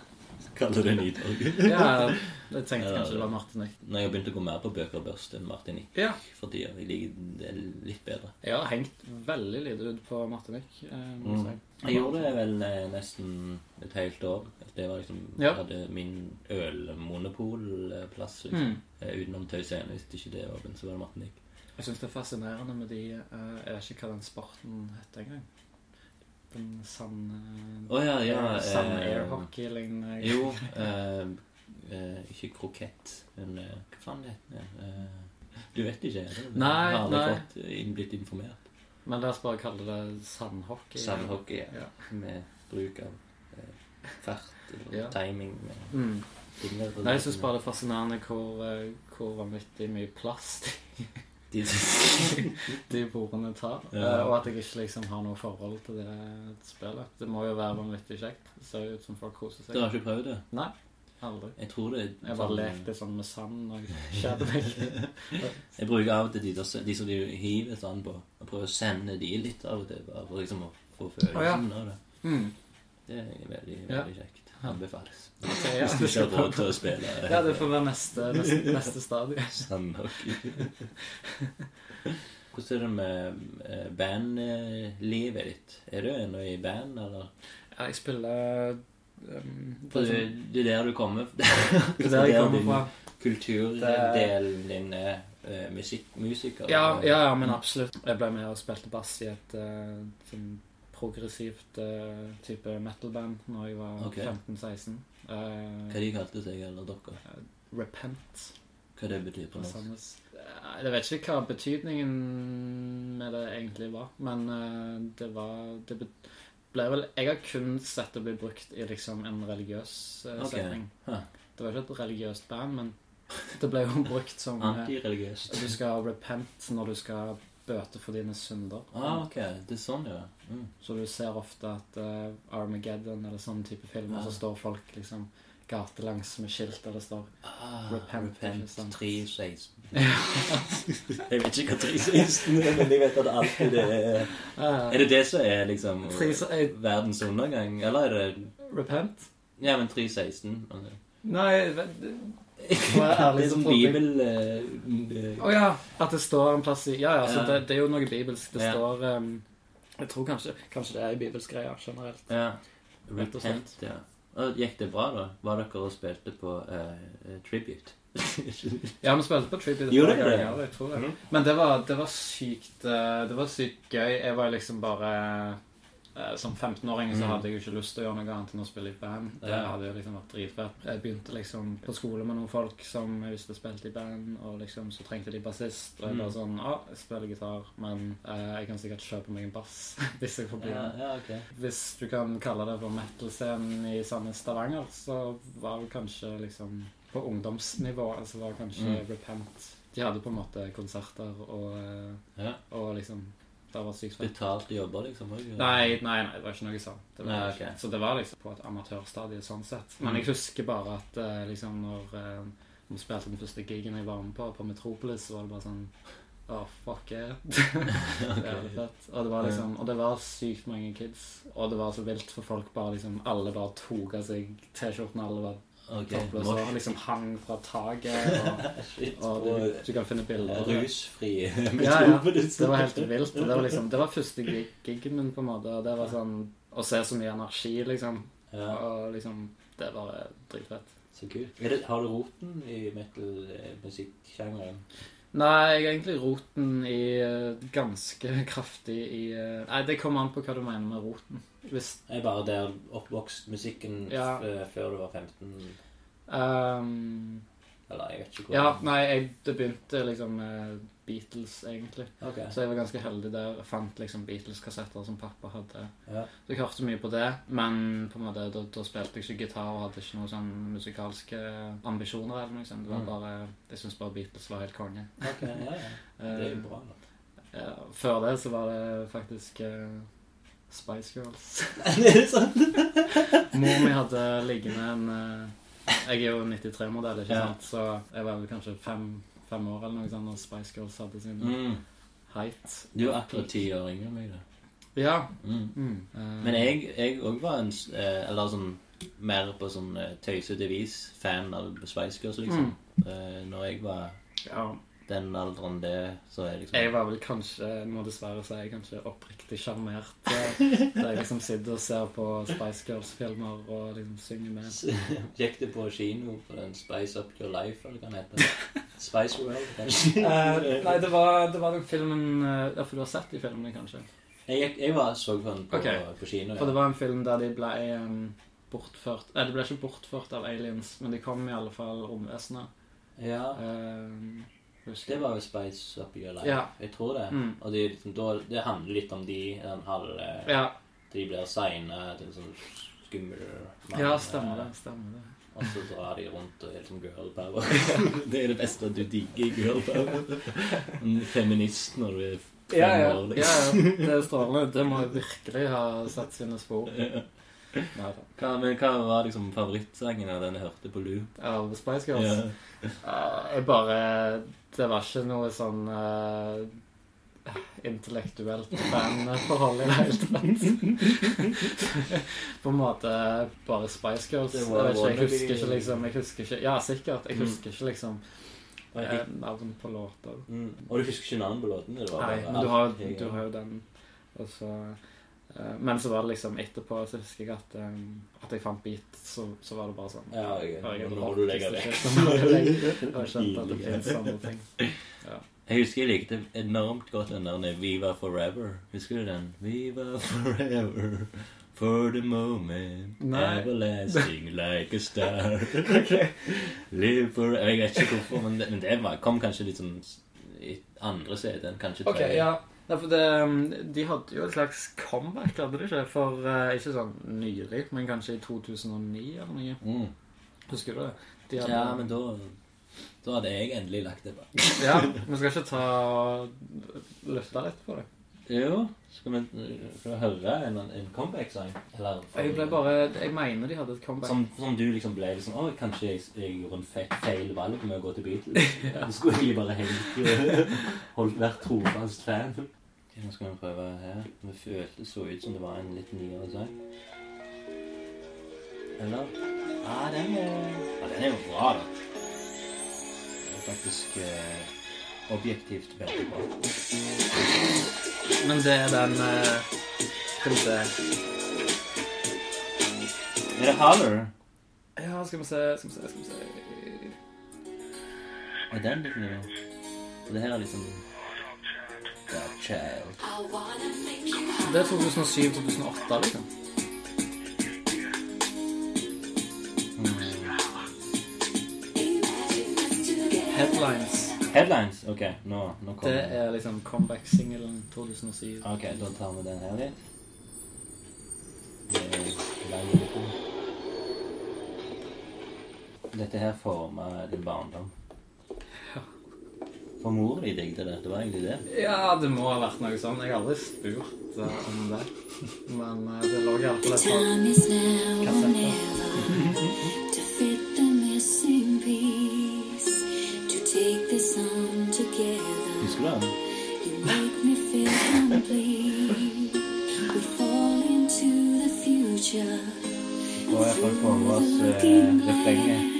Kaller det nytorg. ja, jeg tenkte kanskje det var Martinique. Når jeg begynte å gå mer på bøker børst enn Martinique Ja. for tida. Jeg liker det litt bedre. Jeg har hengt veldig lite ut på Martinique. eh, Mm. Jeg gjorde det vel eh, nesten et helt år. Det var liksom Ja. hadde min ølmonopolplass. Liksom. Mm. Eh, Utenom Tøy Scene. Hvis ikke det var åpent, så var det Martinique. Jeg syns det er fascinerende med de Jeg vet ikke hva den sporten heter engang. Den sand... Oh, ja, ja. Sand eh, airhockey-lignende Jo. Eh, eh, ikke krokett, men eh, hva faen det heter eh, Du vet ikke? Det, Nei, Jeg har aldri fått blitt informert. Men la oss bare kalle det sandhockey. Sandhockey, ja. Ja. Med bruk av eh, fart og Ja. timing. Med Mm. Nei, jeg syns bare det er fascinerende hvor, eh, hvor vanvittig mye plast De, de bordene tar. Ja. eh, Og at jeg ikke liksom har noe forhold til det spillet. Det må jo være vanvittig kjekt. Det ser ut som folk koser seg. du har ikke prøvd det? Nei, aldri. Jeg tror det Jeg bare lekte sånn med sand og kjærlighet. Jeg bruker av og til de, de som de hiver sand på, og prøver å sende de litt av og til, bare for liksom å få følelsen av det. Mm. Det er veldig, Ja. veldig kjekt. Anbefales. Okay, ja. Hvis du ikke har råd til å spille Ja, det får være neste, neste, neste stadie. sandhockey. Hvordan er det med eh, bandlivet ditt? Er du ennå i band, eller? Ja, jeg spiller um, For det, det er der du kommer Det er der jeg kommer fra. Kulturdelen din er uh, musikk, musiker? Ja, ja, ja, men absolutt. Jeg ble med og spilte bass i et uh, sånn progressivt uh, type metal-band når jeg var okay. 15-16. Uh, Hva de kalte seg, eller dere? Repent. Hva det betyr på norsk? Jeg vet ikke hva betydningen med det egentlig var, men eh, det var Det ble vel Jeg har kun sett det bli brukt i liksom en religiøs okay. Ok. setting. Huh. Det var ikke et religiøst band, men det ble jo brukt som Antireligiøst. Du skal repent når du skal bøte for dine synder. Ah, ok. Det er sånn, ja. Mm. Så du ser ofte at uh, Armageddon eller sånne type filmer, Ja. så står folk liksom gatelangs med skilt der det står Ah, Repent, repent, ikke sant? 316. jeg vet ikke hva 316 er, men jeg vet at alltid det er Er det det som er liksom verdens undergang? Eller er det Repent? Ja, men 316. okay. Nei trodde jeg- bibel... eh, Å ja, at det står en plass i Ja, ja, så Ja. det, det er jo noe bibelsk. Det Ja. står um, Jeg tror kanskje, kanskje det er ei bibelsk greie generelt. Ja. Rett og Repent, ja. Og Gikk det bra, da? Var dere og spilte på uh, eh, Tribute? Ja, vi spilte på Tribute. Gjorde dere det? Ja, jeg tror det. Mm. Men det var, det var sykt eh, Det var sykt gøy. Jeg var liksom bare eh, Som 15-åring så Mhm. hadde jeg jo ikke lyst til å gjøre noe annet enn å spille i band. Det hadde jo liksom vært dritfett. Jeg begynte liksom på skole med noen folk som jeg visste spilte i band, og liksom så trengte de bassist. Og jeg bare sånn sånn ah, jeg spiller gitar, men eh, jeg kan sikkert kjøpe meg en bass hvis jeg får bli med. ja, ja, ok. Hvis du kan kalle det for metal-scenen i Sandnes Stavanger, så var det kanskje liksom På ungdomsnivå så var det kanskje Mm. Repent. De hadde på en måte konserter og, eh, Ja. og liksom Det var sykt. Betalte jobber, liksom? også? Nei, nei, nei, det var ikke noe sånt. Det Nei, ikke. ok. Så det var liksom på et amatørstadie sånn sett. Men Mm. jeg husker bare at eh, liksom når eh, vi spilte den første gigen jeg var med på, på Metropolis, så var det bare sånn Å, fuck yeah. Det er fett. Og det var liksom Og det var sykt mange kids. Og det var så vilt, for folk bare liksom Alle bare tok av seg T-skjortene, alle var Ok, toppløse norsk. og liksom hang fra taket. Og, Shit. og du, du kan finne bilder. Rusfri metode. Ja, ja. Det var helt vilt. Det var liksom Det var første gig, gigen min, på en måte. Og det var sånn Å se så mye energi, liksom. Ja, Og liksom Det var eh, dritfett. så kult. Har du roten i metal-musikksjangeren? Nei, jeg er egentlig roten i eh, ganske kraftig i eh, Nei, det kommer an på hva du mener med roten. Hvis Er bare der oppvokst musikken Ja. eh, før du var 15? ehm, Eller jeg vet ikke hvor Ja, nei, jeg, det begynte liksom med Beatles, egentlig. Okay. Så jeg var ganske heldig der. Jeg fant liksom Beatles-kassetter som pappa hadde. Ja. Så jeg hørte mye på det, men på en måte, da, da spilte jeg ikke gitar og hadde ikke noen sånn musikalske ambisjoner. eller noe sånt. Det var Mm. bare, Jeg syntes bare Beatles var helt konge. Ok, ja, ja. Det er jo bra, da. Ja, før det så var det faktisk uh, Spice Girls. er det sant? Mor mi hadde liggende en eh, Jeg er jo 93-modell, ikke sant? Så jeg var vel kanskje fem, fem år eller noe sånt når Spice Girls hadde sin Mm. height. Du er akkurat ti år yngre enn meg, da. Ja. Mm. Mm. eh, Men jeg jeg òg var en s- eh, Eller sånn mer på sånn eh, tøysete vis fan av Spice Girls, liksom. Eh, Når jeg var ja. Den alderen det, så er liksom Jeg var vel kanskje, må dessverre si, kanskje oppriktig sjarmert. eh, Da jeg liksom sitter og ser på Spice Girls-filmer og liksom synger med. Gikk du på kino på den Spice Up Your Life, eller hva den heter? Spice World, kanskje? uh, nei, det var, det var den filmen eh, Ja, for du har sett de filmene, kanskje? Jeg, gikk, jeg var, så på den på, okay. på kino. For det var en film der de ble um, bortført Nei, de ble ikke bortført av aliens, men de kom i alle fall romvesener. ja. Um, husker Det var jo Spice Up Your Life. Ja. Jeg tror det. Mm. Og det, liksom, da, det handler litt om de den halve Ja, De blir seine til en sånn skummel mann. ja, stemmer det. stemmer det. Og så drar de rundt og er liksom girl power. det er det beste at du digger girl power. En feminist når du er fem Ja, ja, år. Liksom. ja. Det er strålende. Det må virkelig ha satt sine spor. Neida. Hva, men hva var liksom favorittsangen av den jeg hørte på loop? Av Spice Girls. Ja. Uh, jeg bare Det var ikke noe sånn uh, intellektuelt fanforhold i det hele tatt. På en måte bare Spice Girls. Jeg, ikke, jeg husker ikke liksom jeg husker ikke, Ja, sikkert. Jeg Mm. husker ikke liksom eh, navn på låter. Mm. Og du husker ikke navnet på låten? Det var Nei, men du har, du har jo den. Og så eh, Men så var det liksom etterpå så husker jeg at, um, at jeg fant beat, så, så var det bare sånn Ja, okay. Jeg Nå må du legge det vekk. jeg har skjønt at det finnes andre ting. Jeg husker jeg likte enormt godt den der Viva Forever. Husker du den? Viva Forever for the moment Nei. Everlasting like a star Live for Jeg vet ikke hvorfor, men det, men det var, kom kanskje litt sånn i andre CD-en. kanskje Ok, Okay, ja. Nei, for det, um, de hadde jo et slags comeback, hadde de ikke? For uh, ikke sånn nylig, men kanskje i 2009 eller noe. Mm. Husker du det? De hadde, Ja, men da Da hadde jeg endelig lagt det bak. Ja, vi skal ikke ta Løfte litt på det. Jo, skal vi, skal vi høre en, en comeback-sang? Jeg ble bare Jeg mener de hadde et comeback. Som, som du liksom ble liksom Å, kanskje jeg, jeg gjorde en fe feil valg med å gå til Beatles. Du skulle egentlig bare hengt eh, holdt vært trofast fan. Nå skal vi prøve her. Det føltes så ut som det var en litt nyere sang. Eller? Ja, den er Ja, den er jo bra, da. Den er faktisk eh, objektivt veldig bra. Men det er den eh, Skal vi se Er det Holler? Ja, skal vi se Skal vi se, skal vi se. Er den litt nyere? Og det her er liksom God Child. Det er 2007-2008, liksom. Headlines. Headlines? Ok, nå, nå kommer Det er liksom comeback-singelen 2007. Ok, da tar vi den her litt. Det er lang intro. Dette her former din barndom. For mora di digget det. Det var egentlig det. Ja, det må ha vært noe sånn. Jeg har aldri spurt uh, om det. Men uh, det lå iallfall et par Time is now or kassetter. never to fit the missing piece, to take this on together. Husker du den? You make me feel complete. We fall into the future. Og jeg får på oss eh, refrenget,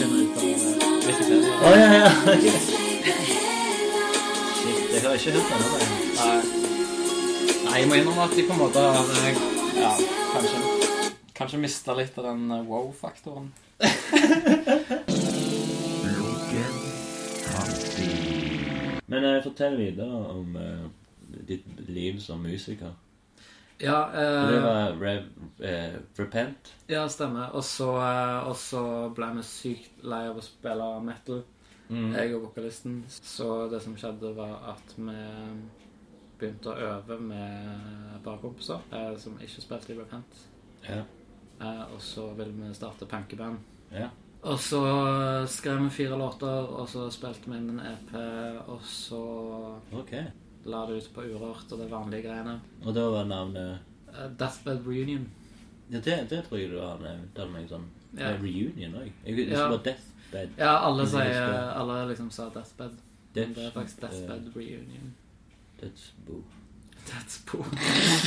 Kjenner ut av Wikipedia. Å ja, ja. Shit, jeg har ikke hørt denne. nei. Nei. Nei, jeg må innrømme at jeg på en måte har eh, Ja, kanskje Kanskje mista litt av den eh, wow-faktoren. Men eh, fortell videre om eh, ditt liv som musiker. Ja, eh, det var Rev, eh, Repent. ja stemmer. Og så, eh, og så ble vi sykt lei av å spille metal, Mm. jeg og vokalisten. Så det som skjedde, var at vi begynte å øve med bare kompiser eh, som ikke spilte i Repent. Ja. Eh, og så ville vi starte punkeband. ja. Og så skrev vi fire låter, og så spilte vi inn en EP, og så Ok. La det ut på Urørt og det vanlige greiene. Og da var navnet Eh, Deathbed Reunion. Ja, det, det tror jeg du har nevnt. Sånn Ja. eh, Reunion òg. Jeg husker Ja. Deathbed. Ja, alle sier. Alle liksom sa Deathbed. Death- det er faktisk Deathbed uh, Reunion. Dødsbo. Dødsbo.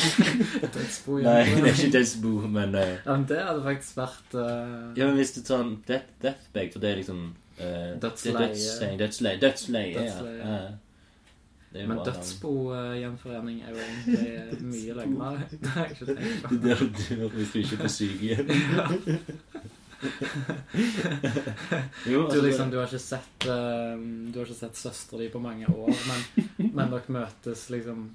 Dødsbo, Nei, det er ikke dødsbo, men uh, Ja, men det hadde faktisk vært uh, Ja, men hvis det er sånn death, Deathbed, for det er liksom uh, Dødsleie. Dødsleie. Dødsleie, dødsleie, ja. Dødsleie. ja. Er Men dødsbo-gjenforening er jo egentlig mye lenger. Det har jeg ikke tenkt på. Det er det du dør hvis du ikke er på igjen. Jo, Du, altså, liksom, du har ikke sett uh, Du har ikke sett søstera di på mange år, men, men dere møtes liksom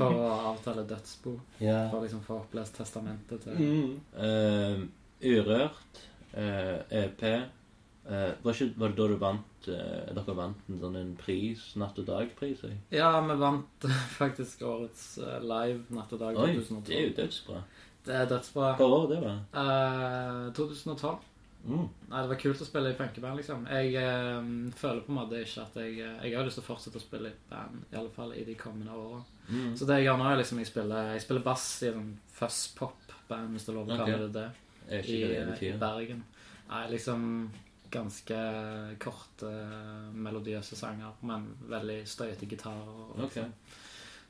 for å avtale dødsbo. Yeah. For å liksom få opplest testamentet til Eh, Urørt, uh, EP eh, var, ikke, var det da du vant uh, Dere vant en sånn en pris, Natt og dag-pris? Ja, vi vant faktisk årets uh, live Natt og dag 2012. Oi, det er jo dødsbra. Det er dødsbra. Hva år det var? Eh, 2012. Mm. Nei, det var kult å spille i punkeband, liksom. Jeg eh, føler på en måte ikke at jeg eh, Jeg har lyst til å fortsette å spille i band, i alle fall i de kommende åra. Mm. Så det jeg gjør nå, er liksom jeg spiller, jeg spiller bass i en fuzz-pop-band, hvis det er lov å kalle det det, i, i. Bergen. Nei, liksom ganske korte, melodiøse sanger, men veldig støyete gitar. Og, og sånn.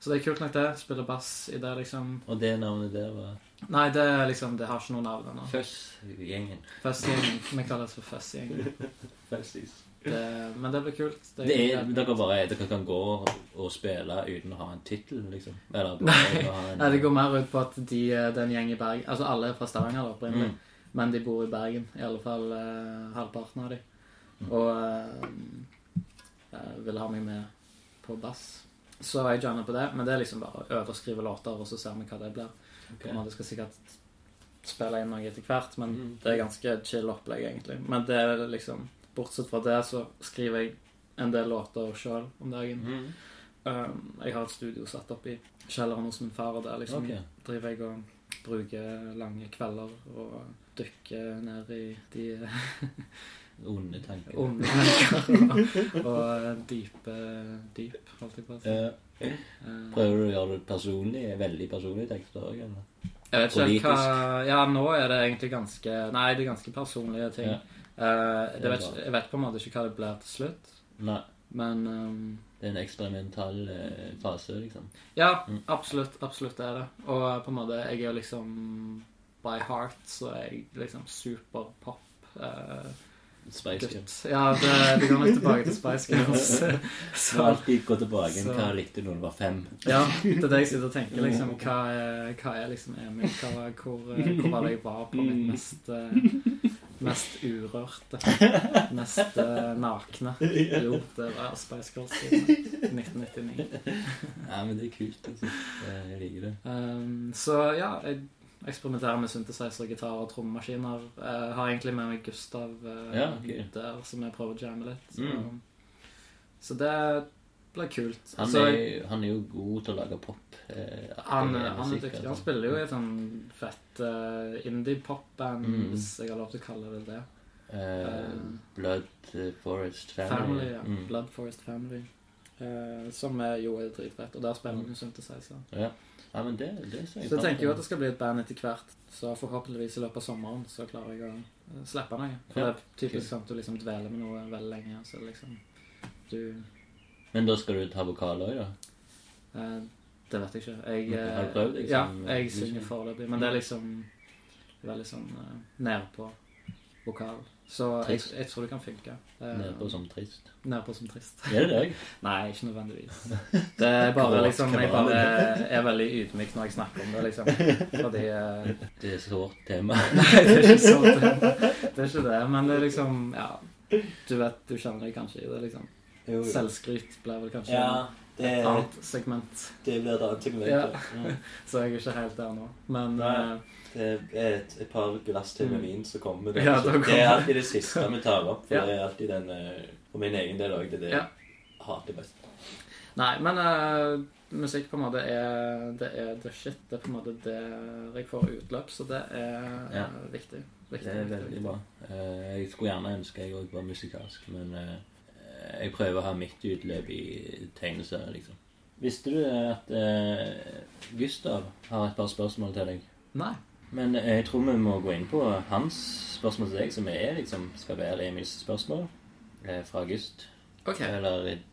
Så det er kult nok, det. Spiller bass i det, liksom. Og det navnet der var Nei, det liksom, det har ikke noe navn ennå. Fuzz-gjengen. Fuzz-gjengen. Vi kaller det for Fuzz-gjengen. Fuzzies. Det- Men det blir kult. Det Det er, dere, bare, dere kan gå og spille uten å ha en tittel, liksom? Eller bare ha en Nei, det går mer ut på at de, det er en gjeng i Bergen Altså alle er fra Stavanger da, opprinnelig, Mm. Men de bor i Bergen. I alle fall eh, halvparten av de. Mm. Og eh, ville ha meg med på bass. Så jeg joina på det, men det er liksom bare å øve og skrive låter, og så ser vi hva det blir. Okay. På skal sikkert spille inn noe etter hvert, men Mm. det er ganske chill opplegg, egentlig. Men det er liksom Bortsett fra det, så skriver jeg en del låter sjøl om dagen. Mm. Um, jeg har et studio satt opp i kjelleren hos min far, og der liksom okay. driver jeg og bruker lange kvelder og dykker ned i de Onde tanker. onde tanker og, og dype dyp, holdt jeg på å si. Eh, Eh, prøver du å gjøre det personlig? Veldig personlig tekster òg, eller? jeg vet ikke helt hva? Ja, nå er det egentlig ganske Nei, det er ganske personlige ting. Ja. Uh, vet, jeg vet på en måte ikke hva det blir til slutt, Nei. men um, Det er en eksperimental eh, fase, liksom. Ja, Mm. absolutt. Absolutt det er det. Og eh, på en måte, jeg er jo liksom By heart så er jeg liksom superpop. Eh, Spice Girls. Ja, det, det går litt tilbake til Spice Girls. så, du alltid gå tilbake til Hva likte du når du var fem? ja, det er det jeg sitter og tenker, liksom. Hva er, hva er liksom Emil? Hva hvor, eh, hvor var det jeg var på mitt mest eh, Mest urørte? Mest eh, nakne? Jo, det var Spice Girls i 1999. Ja, men det er kult. Altså. Jeg liker det. Um, så ja, jeg eksperimenterer med synthesizer, gitar og trommemaskiner. Jeg har egentlig med meg Gustav uh, Ja, okay. der, som jeg prøver å jamme litt. Så, Mm. så det blir kult. Han altså, er, han er jo god til å lage pop. Eh, han, han er dyktig. Han altså. spiller jo i et sånn fett uh, indie-pop-band, Mm. hvis jeg har lov til å kalle det det. Uh, Blood eh, Forest Family. Family, ja. Mm. Blood Forest Family. Uh, som er jo er dritfett. Og der spiller han jo synthesizer. Ja. ja, men det, det Så jeg tenker jo at det skal bli et band etter hvert. Så forhåpentligvis i løpet av sommeren så klarer jeg å eh, slippe noe. For Ja, det er typisk sånn at du liksom dveler med noe veldig lenge. Så liksom du Men da skal du ta vokal òg, da? eh, Det vet jeg ikke. Jeg, eh, Har du prøvd, liksom, Ja, jeg liksom? synger foreløpig. Men det er liksom veldig sånn uh, nedpå vokal. Så jeg, jeg tror det kan funke. Eh, Nedpå som trist. Nedpå som trist. Er det deg? Nei, ikke nødvendigvis. Det er bare liksom Jeg bare er veldig ydmyk når jeg snakker om det, liksom. Fordi eh, Det er sårt tema. Nei, det er ikke sånn. Det er ikke det, men det er liksom Ja. Du vet, du kjenner deg kanskje i det, liksom. Selvskryt blir vel kanskje Ja, det, et annet segment. det blir et annet segment. Ja. Ja. Så jeg er ikke helt der nå. Men Nei. eh, Det er et, et par glass til med Mm. vin, som kommer det. Ja, kommer. Det er alltid det siste vi tar opp. For det er alltid den eh, For min egen del òg. Det er det jeg hater best. Nei, men uh, musikk på en måte er Det er the shit. Det er på en måte det jeg får utløp, så det er Ja. viktig. viktig. Det er veldig viktig. bra. Jeg skulle gjerne ønske jeg òg var musikalsk, men jeg prøver å ha mitt utløp i tegneserier, liksom. Visste du at eh, Gustav har et par spørsmål til deg? Nei. Men eh, jeg tror vi må gå inn på hans spørsmål til deg, som er liksom skal være Emils spørsmål eh, fra August. OK. Eller eh,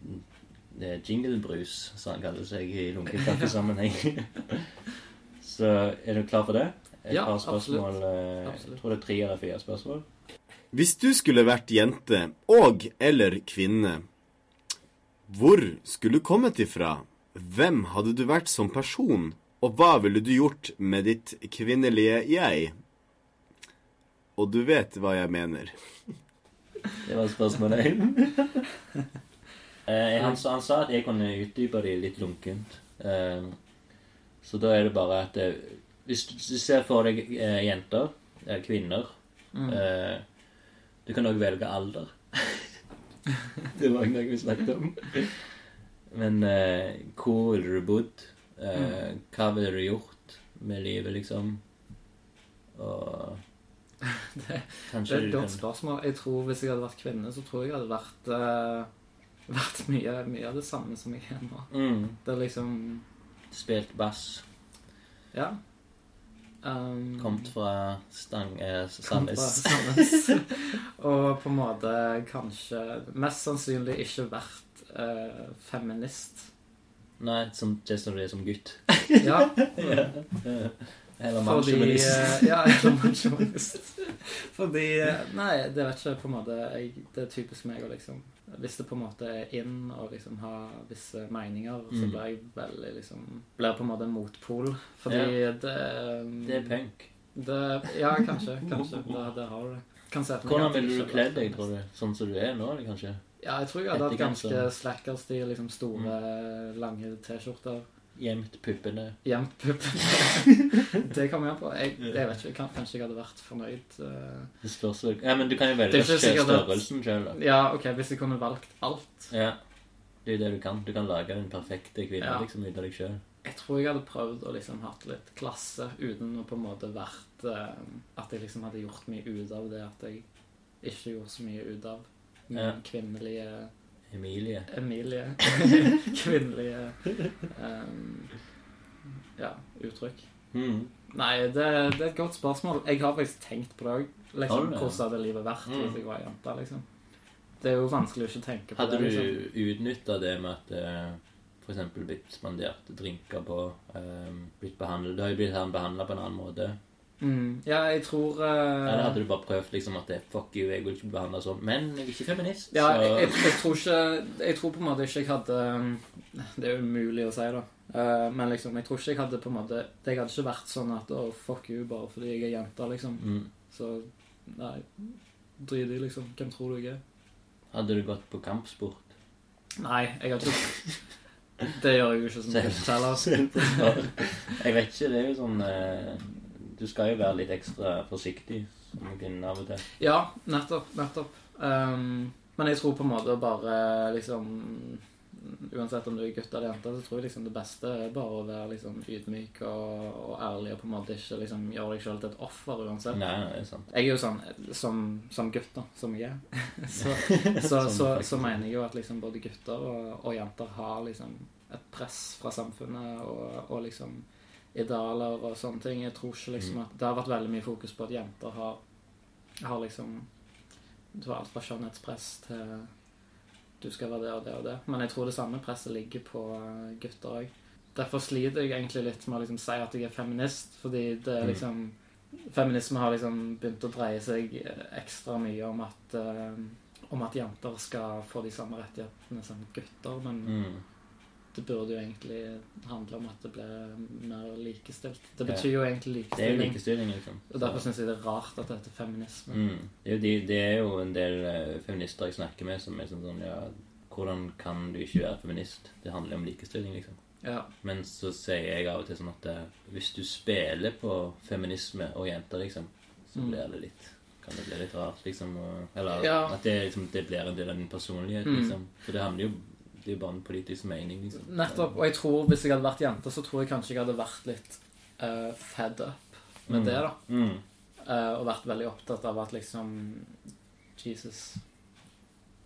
eh, jinglebrus, som han kaller seg i lunkekaffesammenheng. Så er du klar for det? Et Ja, par spørsmål. absolutt. eh, Absolutt. Jeg tror det er tre eller fire spørsmål. Hvis du skulle vært jente og eller kvinne, hvor skulle du kommet ifra? Hvem hadde du vært som person? Og hva ville du gjort med ditt kvinnelige jeg? og du vet hva jeg mener. Det var spørsmål én. eh, han, sa- han sa at jeg kunne utdype det litt lunkent. Eh, så da er det bare at eh, Hvis du ser for deg eh, jenter, eh, kvinner Mm. Du kan òg velge alder. det var en gang vi snakket om. Men eh, hvor ville du bodd? Eh, hva ville du gjort med livet, liksom? Og Det- Det er et godt spørsmål. Jeg tror Hvis jeg hadde vært kvinne, så tror jeg jeg hadde vært, uh, vært mye, mye av det samme som jeg er nå. mm, Det er liksom Spilt bass. Ja. Um, Kommet fra Stang... Eh, Sandnes. Og på en måte kanskje Mest sannsynlig ikke vært eh, feminist. Nei, som, det Ree som gutt. Ja, Eh, Eller fordi mannssjåvinist. eh, Ja, eller mannssjåvinist. Fordi eh, Nei, det vet ikke på en måte jeg, Det er typisk meg å liksom Hvis det på en måte er inn å liksom ha visse meninger, så Mm. blir jeg veldig liksom Blir på en måte en motpol. Fordi det Det er punk. det, Ja, kanskje. Kanskje. det, det har du det. Kan se Hvordan ville du kledd deg, tror du? Sånn som du er nå, eller kanskje? Ja, jeg tror jeg hadde hatt ganske slacker-stil. liksom store, lange T-skjorter. Gjemt puppene. Gjemt puppene. det kan vi gjøre på. Jeg, jeg vet ikke, kan, kanskje jeg hadde vært fornøyd. eh. Det spørs vel Ja, men du kan jo er velge størrelsen sjøl. Ja, ok, hvis jeg kunne valgt alt. Ja. Det er jo det du kan. Du kan lage den perfekte kvinne Ja. liksom ut av deg sjøl. Jeg tror jeg hadde prøvd å liksom hatt litt klasse uten å på en måte vært eh, At jeg liksom hadde gjort mye ut av det at jeg ikke gjorde så mye ut av min Ja. kvinnelige Emilie. Emilie. kvinnelige um, ja, uttrykk. Mm. Nei, det, det er et godt spørsmål. Jeg har faktisk tenkt på det òg. Liksom, hvordan hadde livet vært Mm. hvis jeg var jente? liksom. Det er jo vanskelig å ikke tenke på Hadde det. du liksom. utnytta det med at det for eksempel blitt spandert drinker på, um, blitt behandlet Du har jo blitt behandla på en annen måte. Mm. Ja, jeg tror Ja, Eller hadde du bare prøvd liksom at det, fuck you, jeg vil ikke bli behandla sånn, men jeg er ikke feminist, Ja, så jeg, jeg, jeg tror ikke Jeg tror på en måte ikke jeg hadde Det er umulig å si, da. Uh, men liksom, jeg tror ikke jeg hadde på en måte Jeg hadde ikke vært sånn at å, fuck you, bare fordi jeg er jente, liksom. mm. Så nei, drit i, liksom. Hvem tror du jeg er? Hadde du gått på kampsport? Nei, jeg har ikke Det gjør jeg jo ikke som Selv- selv. Selvforsvar. Jeg vet ikke, det er jo sånn eh, Du skal jo være litt ekstra forsiktig som kvinne av og til. Ja, nettopp. Nettopp. Um, men jeg tror på en måte bare liksom Uansett om du er gutt eller jente, så tror jeg liksom det beste er bare å være liksom ydmyk og, og ærlig og på en måte ikke liksom gjøre deg sjøl til et offer uansett. Nei, det er sant. Jeg er jo sånn som, som gutt, da, som jeg er. så, så, så, så er. mener jeg jo at liksom både gutter og, og jenter har liksom et press fra samfunnet og, og liksom idealer og sånne ting. Jeg tror ikke liksom Mm. at Det har vært veldig mye fokus på at jenter har, har liksom Du har alt fra skjønnhetspress til du skal være det og det og det. Men jeg tror det samme presset ligger på eh, gutter òg. Derfor sliter jeg egentlig litt med å liksom si at jeg er feminist, fordi det er Mm. liksom Feminisme har liksom begynt å dreie seg eh, ekstra mye om at uh, om at jenter skal få de samme rettighetene som gutter, men Mm. Det burde jo egentlig handle om at det blir mer likestilt. Det betyr jo egentlig likestilling. Det er jo likestilling. liksom. Og derfor syns jeg det er rart at det heter feminisme. Mm. Det, er de, det er jo en del eh, feminister jeg snakker med som er sånn sånn Ja, hvordan kan du ikke være feminist? Det handler om likestilling, liksom. Ja. Men så sier jeg av og til sånn at eh, hvis du spiller på feminisme og jenter, liksom, så Mm. blir det litt kan det bli litt rart, liksom. Og, eller Ja. at det, liksom, det blir en del av din personlighet, Mm. liksom. For det handler jo Er bare en politisk mening, liksom. Nettopp. Og jeg tror hvis jeg hadde vært jente, så tror jeg kanskje jeg hadde vært litt uh, fed up med Mm. det, da. Mm. Uh, og vært veldig opptatt av at liksom Jesus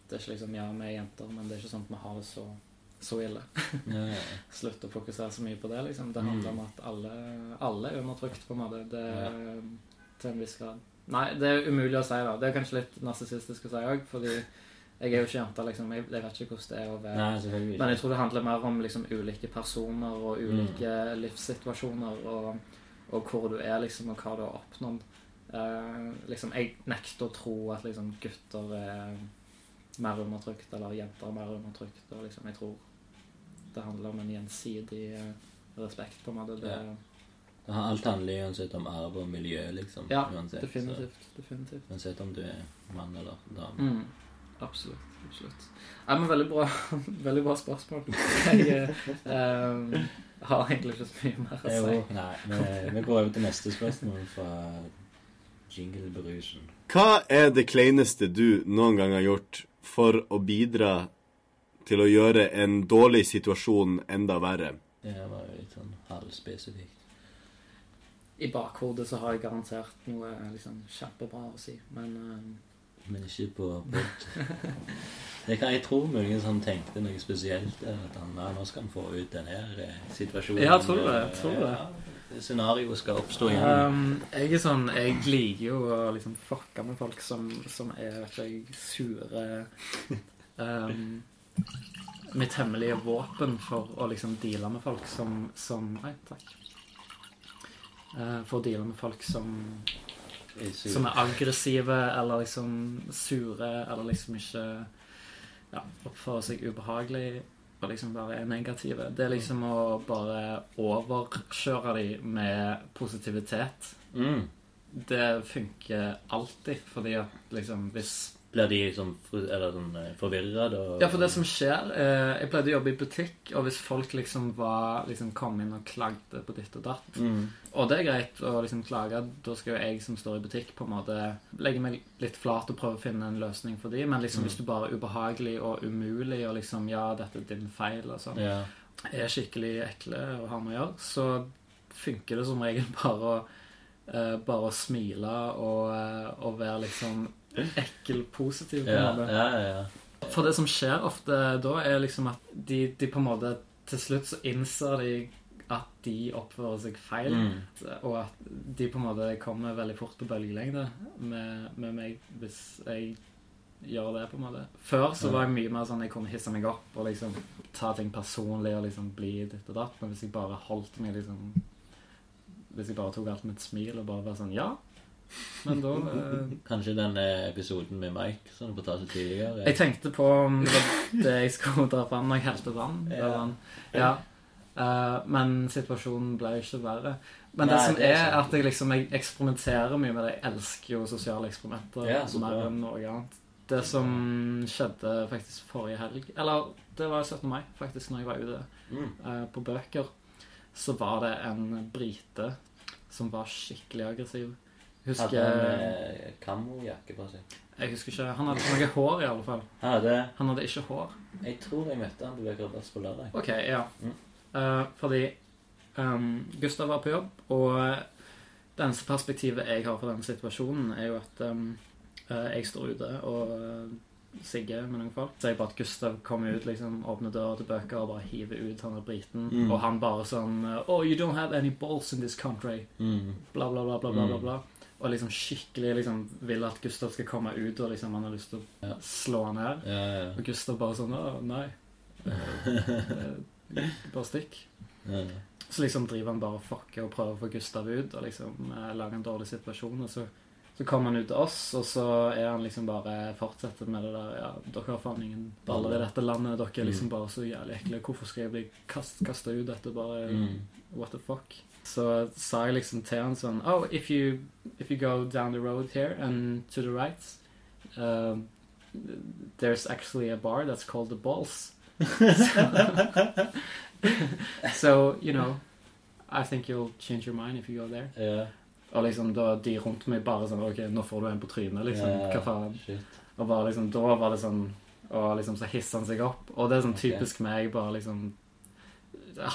Det er ikke liksom Ja, vi er jenter, men det er ikke sånn at vi har det så, så ille. Ja, ja. Slutt å fokusere så mye på det, liksom. Det Mm. handler om at alle, alle er undertrykt, på en måte. Det, Ja. Til en viss grad. Nei, det er umulig å si, da. Det er kanskje litt narsissistisk å si òg, fordi jeg er jo ikke jente, liksom. Jeg, jeg vet ikke hvordan det er å være Nei, Men jeg tror det handler mer om liksom ulike personer og ulike livssituasjoner og, og hvor du er, liksom, og hva du har oppnådd. Uh, liksom, jeg nekter å tro at liksom, gutter er mer undertrykt, eller jenter er mer undertrykt. Og, liksom, jeg tror det handler om en gjensidig eh, respekt, på en måte. Det, Ja. Alt handler uansett om arv og miljø, liksom. Ja, uansett, definitivt. definitivt. Uansett om du er mann eller dame. Mm. Absolutt. absolutt. Ja, men veldig bra, veldig bra spørsmål. Jeg um, har egentlig ikke så mye mer å si. Jo, nei, vi, vi går over til neste spørsmål fra Jingle Berusen. Hva er det kleineste du noen gang har gjort for å bidra til å gjøre en dårlig situasjon enda verre? Det var jo litt sånn halvspesifikt. I bakhodet så har jeg garantert noe liksom, kjempebra å si, men eh, Men ikke på pod. Det kan jeg tro muligens han tenkte noe spesielt. At han, ja, nå skal han få ut denne eh, situasjonen. Ja, tror du det? Tror du det? Ja, Scenarioet skal oppstå igjen. Um, jeg er sånn Jeg liker jo å liksom fucke med folk som, som er vet ikke sure um, Mitt hemmelige våpen for å liksom deale med folk som, som Nei, takk. Uh, for å deale med folk som som er aggressive eller liksom sure eller liksom ikke ja, oppfører seg ubehagelig og liksom bare er negative. Det er liksom å bare overkjøre dem med positivitet. mm. Det funker alltid, fordi at liksom hvis Blir de liksom, sånn forvirra da? Ja, for det som skjer eh, Jeg pleide å jobbe i butikk, og hvis folk liksom var liksom kom inn og klagde på ditt og datt mm. Og det er greit å liksom klage. Da skal jo jeg som står i butikk, på en måte legge meg litt flat og prøve å finne en løsning for dem. Men liksom hvis du bare er ubehagelig og umulig og liksom Ja, dette er din feil og sånn, Ja. er skikkelig ekle å ha med å gjøre, så funker det som regel bare å eh, bare å smile og, eh, og være liksom ekkel-positiv. på en Ja, måte. ja, ja. For det som skjer ofte da, er liksom at de, de på en måte Til slutt så innser de at de oppfører seg feil. Mm. Og at de på en måte kommer veldig fort på bølgelengde med, med meg hvis jeg gjør det, på en måte. Før så var jeg mye mer sånn jeg kunne hisse meg opp og liksom ta ting personlig og liksom bli ditt og datt. Men hvis jeg bare holdt meg liksom Hvis jeg bare tok alt med et smil og bare var sånn Ja. Men da eh, Kanskje den episoden med Mike som du fortalte tidligere. Jeg tenkte på om det var det jeg skulle dra fram når jeg helte vann. Ja. vann. Ja. Uh, men situasjonen ble ikke verre. Men det Nei, som det er er, at jeg liksom jeg eksperimenterer mye med det. Jeg elsker jo sosiale eksperimenter Ja, mer enn noe annet. Det som skjedde faktisk forrige helg Eller det var 17. mai, faktisk, når jeg var ute Mm. uh, på bøker. Så var det en brite som var skikkelig aggressiv. Husker, Hadde han eh, kamojakke på seg? jeg husker ikke Han hadde ikke noe hår, i alle fall. Hadde Han hadde ikke hår. Jeg tror jeg møtte han på Vegard på lørdag. Ok, ja. Mm. Uh, fordi um, Gustav var på jobb, og det eneste perspektivet jeg har for denne situasjonen, er jo at um, eh, jeg står ute og sigger med noen folk. Sier bare at Gustav kommer ut, liksom, åpner døra til bøker og bare hiver ut han er briten. Mm. Og han bare sånn Oh, you don't have any balls in this country. Mm. Bla, bla, bla, bla, bla, bla, bla. Og liksom skikkelig liksom vil at Gustav skal komme ut, og liksom han har lyst til å slå han ned. Ja, ja. Og Gustav bare sånn nei. Eh, bare stikk. ja. Så liksom driver han bare og fucker og prøver å få Gustav ut og liksom eh, lager en dårlig situasjon. Og så, så kommer han ut til oss, og så er han liksom bare fortsetter med det der Ja, dere har faen ingen baller i dette landet. Dere er liksom Mm. bare så jævlig ekle. Hvorfor skal jeg bli kast, kasta ut dette? Bare Mm. What the fuck? Så sa jeg liksom til han sånn Oh, if you, if you go down the road here and to the right uh, There's actually a bar that's called The Balls. so, you know I think you'll change your mind if you go there. Yeah. Og liksom da de rundt meg bare sånn Ok, nå får du en på trynet, liksom. Yeah, Hva faen? Shit. Og bare liksom, da var det sånn Og liksom så hisser han seg opp. Og det er sånn okay. typisk meg, bare liksom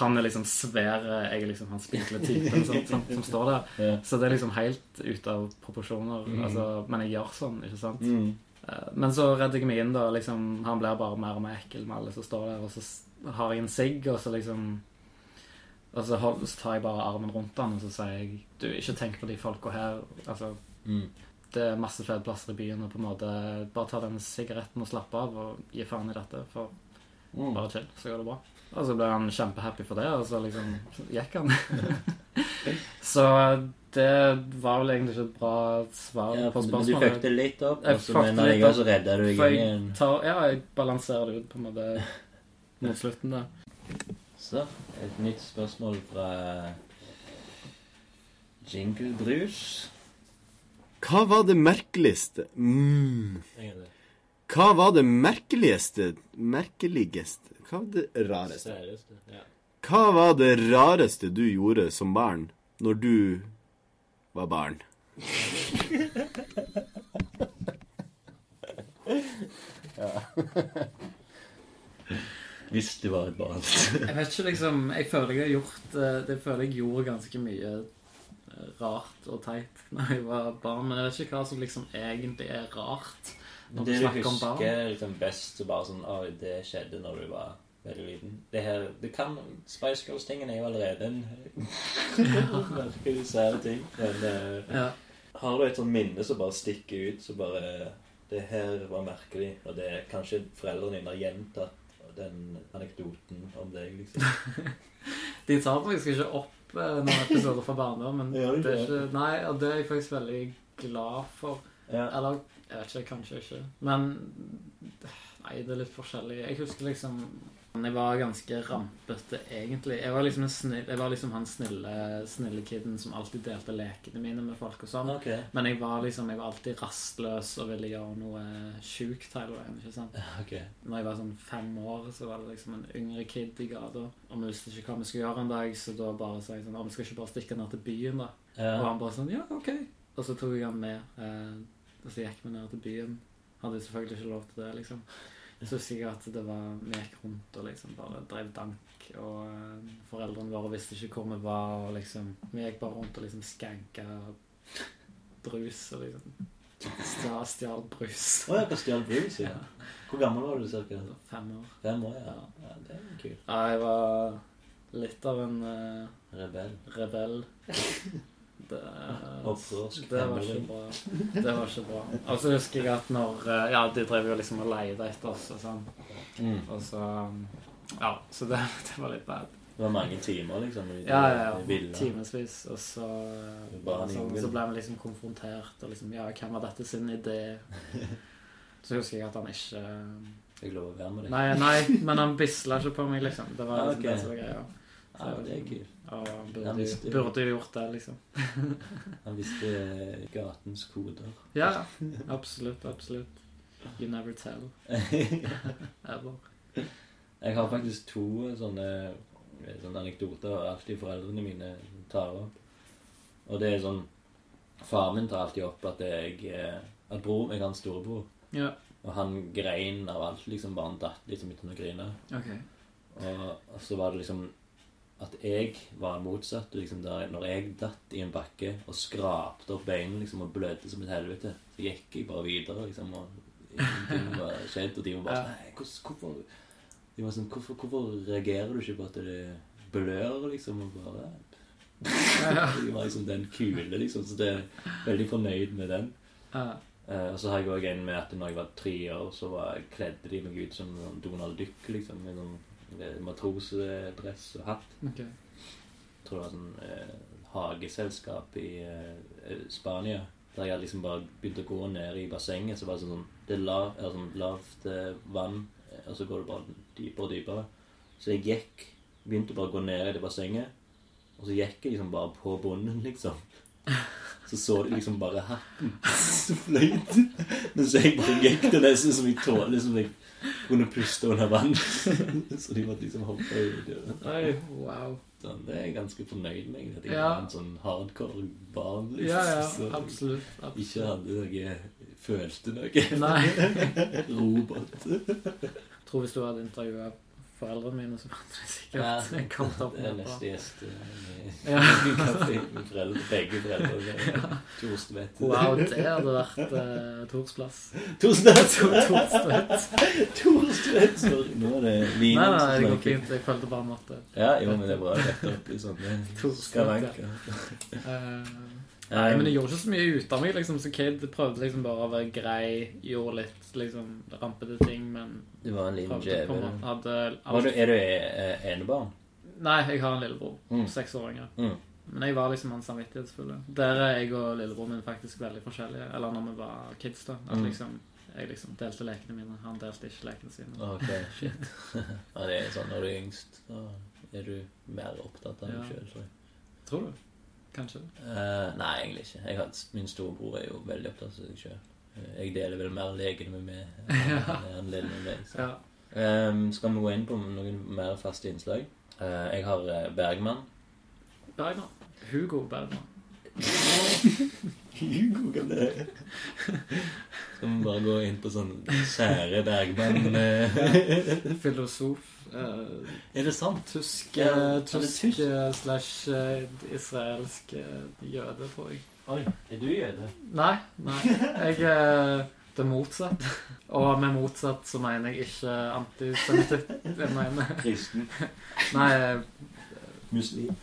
Han er liksom svær, jeg er liksom han spinkle typen som, som, som står der. Ja. Så det er liksom helt ute av proporsjoner. Mm. Altså, men jeg gjør sånn, ikke sant? Mm. Eh, Men så redder jeg meg inn, da. Liksom, han blir bare mer og mer ekkel med alle som står der. Og så har jeg en sigg, og så liksom Og så, hold, så tar jeg bare armen rundt han og så sier jeg Du, ikke tenk på de folka her. Altså, Mm. det er masse fete plasser i byen, og på en måte bare ta den sigaretten og slappe av og gi faen i dette. For Mm. bare chill, så går det bra. Og så ble han kjempehappy for det, og så liksom gikk han. så det var vel egentlig ikke et bra svar Ja, på men du spørsmålet. fucket litt opp, og så mener jeg også redda du deg igjen. tar, ja, jeg balanserer det ut på en måte mot slutten der. Så, et nytt spørsmål fra Jingle brus. Hva var det merkeligste mm. Hva var det merkeligste Merkeligste Hva var det rareste? Seriøst, ja. Hva var det rareste du gjorde som barn når du var barn? Hvis du var et barn. Jeg vet ikke, liksom Jeg føler jeg har gjort eh, Det føler jeg gjorde ganske mye eh, rart og teit når jeg var barn. Men jeg vet ikke hva som liksom egentlig er rart når Det du snakker om barn. husker liksom best, så bare sånn Oi, det skjedde når du var veldig liten. Det her Det kan Spice Girls-tingen er jo allerede en veldig sære ting. Men uh, Ja. har du et sånt minne som bare stikker ut, så bare Det her var merkelig, og det er kanskje foreldrene dine har gjentatt den anekdoten om deg, liksom. De tar faktisk ikke opp eh, noen episoder fra barndommen. Gjør de Det er ikke, nei, og det er jeg faktisk veldig glad for. Ja. Eller jeg vet ikke, kanskje ikke. Men nei, det er litt forskjellig. Jeg husker liksom Jeg var ganske rampete, egentlig. Jeg var liksom, snill, jeg var liksom han snille, snille kiden som alltid delte lekene mine med folk og sånn. Okay. Men jeg var liksom, jeg var alltid rastløs og ville gjøre noe sjukt hele veien. ikke sant? ok. Når jeg var sånn fem år, så var det liksom en yngre kid i gata. Og vi visste ikke hva vi skulle gjøre en dag, så da bare sa jeg sånn «Å, vi skal ikke bare stikke ned til byen, da? Og han bare sånn Ja, OK. Og så tok jeg han med. Eh, og så gikk vi ned til byen. Hadde selvfølgelig ikke lov til det, liksom. Så husker jeg at det var Vi gikk rundt og liksom bare drev dank. Og eh, foreldrene våre visste ikke hvor vi var, og liksom Vi gikk bare rundt og liksom skanka brus og liksom stjal, stjal brus. Å, ja, har stjal brus, ja. Hvor gammel var du ca.? Fem år. Fem år, ja. ja det er kult. Ja, jeg var litt av en uh, Rebell. rebell. Det, det var ikke bra. Det var ikke bra. Og så husker jeg at når eh, Ja, de drev jo liksom og leide etter oss og sånn. Mm. Og så Ja, så det, det var litt bad. Det var mange timer, liksom. i Ja, ja, ja. Timevis. Og så jungel. Så ble vi liksom konfrontert, og liksom Ja, hvem var dette sin idé? Så husker jeg at han ikke Fikk lov å være med deg. Nei, nei, men han bisla ikke på meg, liksom. Det var Ah, liksom ok. det som var greia. Ja, det er kult. Ja, han burde, visste- burde jo gjort det, liksom. Han visste eh, gatens koder. Ja, absolutt, absolutt. You never tell. Ever. Jeg har faktisk to sånne, sånne anekdoter alltid foreldrene mine tar opp. Og det er sånn Faren min tar alltid opp at jeg eh, At bror er en storebror. Ja, Og han grein av alt. liksom Bare han datt liksom uten å grine. ok. Og, og så var det liksom at jeg var motsatt. Liksom der, når jeg datt i en bakke og skrapte opp beinet liksom, og blødde som et helvete, så gikk jeg bare videre. liksom, og ingenting var skjedd. Og de var bare sånn Nei, hvordan- hvorfor, de var sånn, hvorfor, hvorfor reagerer du ikke på at det blør, liksom? Og bare De var liksom den kule, liksom. Så det er veldig fornøyd med den. Eh, og så har jeg òg en med at når jeg var tre år, så var, kledde de meg ut som Donald Duck, liksom. Med sånn matrosedress og hatt. Okay. Jeg tror det var sånn eh, hageselskap i eh, Spania. Der jeg liksom bare begynt å gå ned i bassenget. Så var det sånn, det er lav, sånn lavt eh, vann, eh, og så går det bare dypere og dypere. Så jeg gikk Begynte bare å gå ned i det bassenget. Og så gikk jeg liksom bare på bunnen, liksom. Så så de liksom bare hatten som fløyt. Mens jeg bare gikk til nesten som jeg tålte, Liksom, jeg kunne puste under vann. Så de måtte liksom hoppe ut. Oi, wow. Sånn, det er jeg ganske fornøyd med. At jeg Ja. var en sånn hardcore barn. liksom, Ja, ja, så absolutt. Ikke hadde noe Følte noe. Nei. Robot. Jeg tror hvis du hadde intervjua foreldrene mine, som de sikkert kommet opp det er neste gjest. eh, Ja. foreldre, begge foreldre. Torstvedt. Wow, det hadde vært uh, Tors plass. Torstvedt! Torstvedt. Nå er det vin Nei, nei, det går fint. Jeg følte bare måtte Ja, jo, men det er bra Rett opp i sånne skavanker. Nei, men jeg gjorde ikke så mye ut av meg liksom, som kid. Prøvde liksom bare å være grei. Gjorde litt liksom rampete ting, men Du var en liten djevel. alt er du eh, enebarn? Nei, jeg har en lillebror. Mm. Seks. Mm. Men jeg var liksom hans samvittighetsfulle. Der er jeg og lillebroren min faktisk veldig forskjellige. Eller når vi var kids, da. At Mm. liksom Jeg liksom delte lekene mine. Han delte ikke lekene sine. Ok, shit. ja, det er sånn når du er yngst, da er du mer opptatt av deg Ja. sjøl, tror jeg. Tror du? Kanskje? Uh, nei, egentlig ikke. Jeg har, min storebror er jo veldig opptatt av seg sjøl. Jeg deler vel mer legene med meg enn deler med meg. Så. Ja. Um, skal vi gå inn på noen mer faste innslag? Uh, jeg har eh, Bergman. Bergman. Hugo Bergman. Hugo, kan det Skal vi bare gå inn på sånn sære Bergman eh, Filosof. Eh, Er det sant? Tysk, eh, er tysk tysk? eh, slash israelsk jøde, tror jeg. Oi, er du jøde? Nei, nei. Jeg er det motsatt. Og med motsatt så mener jeg ikke antisemitt. Jeg mener Kristen? Nei, Muslim?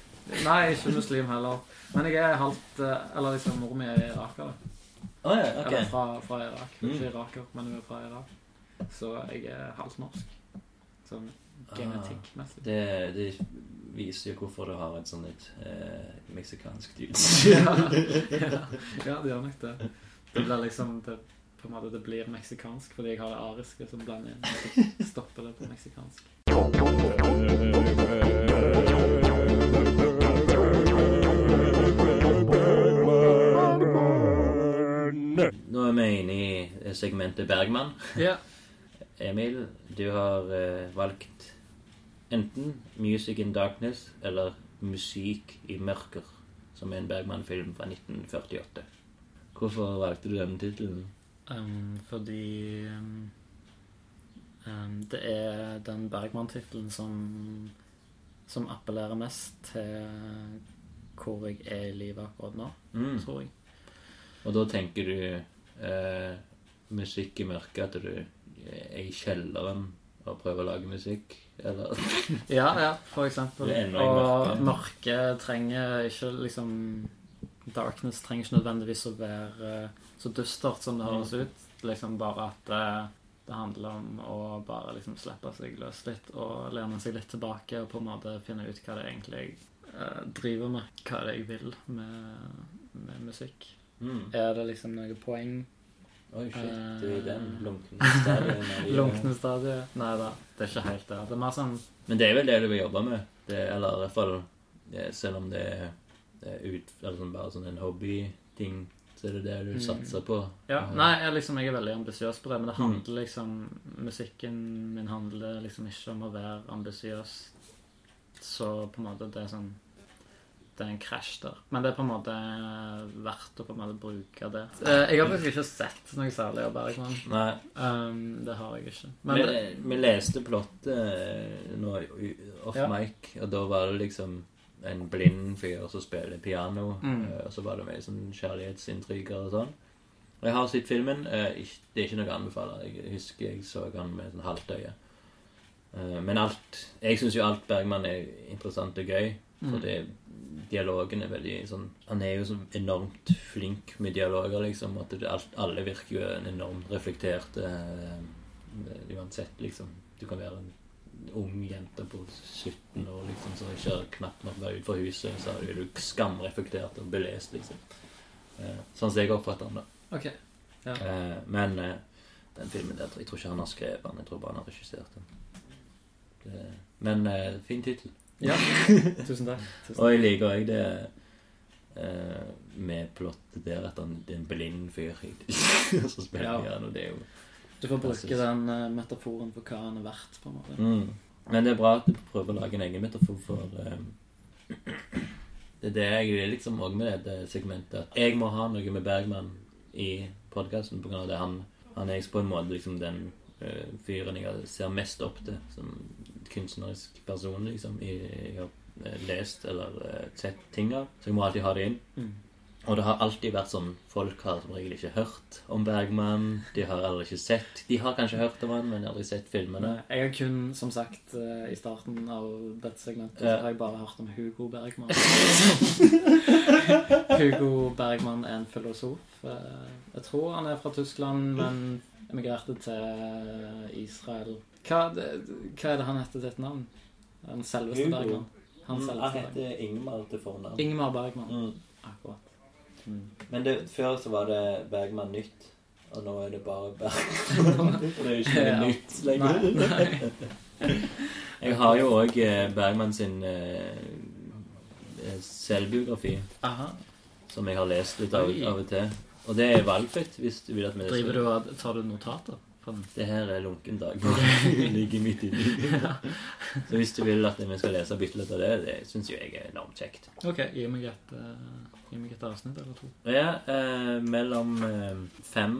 nei, ikke muslim heller. Men jeg er halvt Eller liksom mor mi er iraker. Oh, ja, okay. Eller fra, fra Irak. Er Mm. ikke iraker, men hun er fra Irak. Så jeg er halvt norsk. Sånn. Genetikkmessig. Det, det viser jo hvorfor du har et sånn litt eh, meksikansk dyr. ja, ja, ja, det gjør nok det. Det blir liksom det, på en måte, det blir meksikansk fordi jeg har det ariske som blander inn. Jeg stopper det på meksikansk. Nå er vi inne i segmentet Bergman. Ja. Emil, du har eh, valgt enten 'Music in Darkness' eller 'Musikk i mørker', som er en Bergman-film fra 1948. Hvorfor valgte du denne tittelen? Um, fordi um, um, det er den Bergman-tittelen som, som appellerer mest til hvor jeg er i livet akkurat nå, Mm. tror jeg. Og da tenker du eh, musikk i mørket, at du i kjelleren og prøver å lage musikk? Eller? Ja, ja, for eksempel. Er Og mørket. trenger ikke liksom Darkness trenger ikke nødvendigvis å være eh, så dystert som det høres ut. Liksom bare at eh, det handler om å bare liksom slippe seg løs litt og lene seg litt tilbake og på en måte finne ut hva det egentlig eh, driver med. Hva er det jeg vil med, med musikk. Mm. Er det liksom noe poeng? Oi, shit. Du er i den Eh, lunkne stadien. Lunkne stadiet? Nei da, det er ikke helt det. Det er mer sånn Men det er vel det du vil jobbe med? Det, eller i hvert fall Selv om det er, det er ut, sånn, bare sånn en hobbyting, så er det det du Mm. satser på? Ja, nei, jeg, liksom, jeg er veldig ambisiøs på det, men det Mm. handler liksom Musikken min handler liksom ikke om å være ambisiøs. Så på en måte det er sånn Det er en krasj der. Men det er på en måte verdt å på en måte bruke det. Eh, Jeg har faktisk ikke sett noe særlig av Bergman. Nei. Um, det har jeg ikke. Men vi, vi leste plottet eh, nå off Ja. mic, og da var det liksom en blind fyr som spiller piano, Mm. eh, og så var det mye sånn kjærlighetsintriger og sånn. Og jeg har sett filmen. eh, Det er ikke noe å anbefale. Jeg husker jeg så den med sånn halvt øye. Eh, Men alt Jeg syns jo alt Bergman er interessant og gøy. For Mm. det, dialogen er veldig sånn Han er jo så enormt flink med dialoger, liksom. At det, alle virker jo en enormt reflekterte uh, Uansett, liksom. Du kan være en ung jente på 17 år liksom, som ikke knapt nok var utenfor huset, så er du skamreflektert og belest, liksom. Uh, Sånn som jeg oppfatter den, da. OK. Ja. Uh, Men eh, den filmen der, jeg tror ikke han har skrevet den. Jeg tror bare han har regissert den. Det, men fin tittel. Ja. Tusen takk. Tusen Og jeg liker òg det eh, med plottet der at han det er en blind fyr som spiller Ja. piano. Det er jo Du får bruke synes... den eh, metaforen for hva han er verdt, på en måte. mm. Men det er bra at du prøver å lage en egen metafor for um, Det er det jeg vil liksom òg med dette segmentet. At jeg må ha noe med Bergman i podkasten pga. det han Han er på en måte liksom den uh, fyren jeg ser mest opp til som kunstnerisk person, liksom. Jeg har eh, lest eller eh, sett ting av. Så jeg må alltid ha det inn. Mm. Og det har alltid vært sånn Folk har som regel ikke hørt om Bergman. De har aldri ikke sett De har kanskje hørt om han, men aldri sett filmene. Jeg har kun, som sagt, eh, i starten av dette segmentet, Ja. så har jeg bare hørt om Hugo Bergman. Hugo Bergman er en filosof. Jeg tror han er fra Tyskland, men emigrerte til Israel. Hva, hva er det han heter til et navn? Den selveste Hugo. Bergman. Han Mm, han heter Ingmar til fornavn. Ingmar Bergman. Mm. Akkurat. Men det, før så var det Bergman nytt, og nå er det bare Bergman. For det er jo ikke noe nytt lenger. Nei, nei. Jeg har jo òg Bergman sin eh, eh, selvbiografi Aha. som jeg har lest litt av, av og til. Og det er valgfritt hvis du vil at vi Driver du og tar du notater? Det her er lunken dag. Det ligger midt inni. Så hvis du vil at vi skal lese bitte litt av det, det syns jo jeg er enormt kjekt. Ok, gi meg et, uh, gi meg et avsnitt eller to. Ja, uh, mellom uh, 5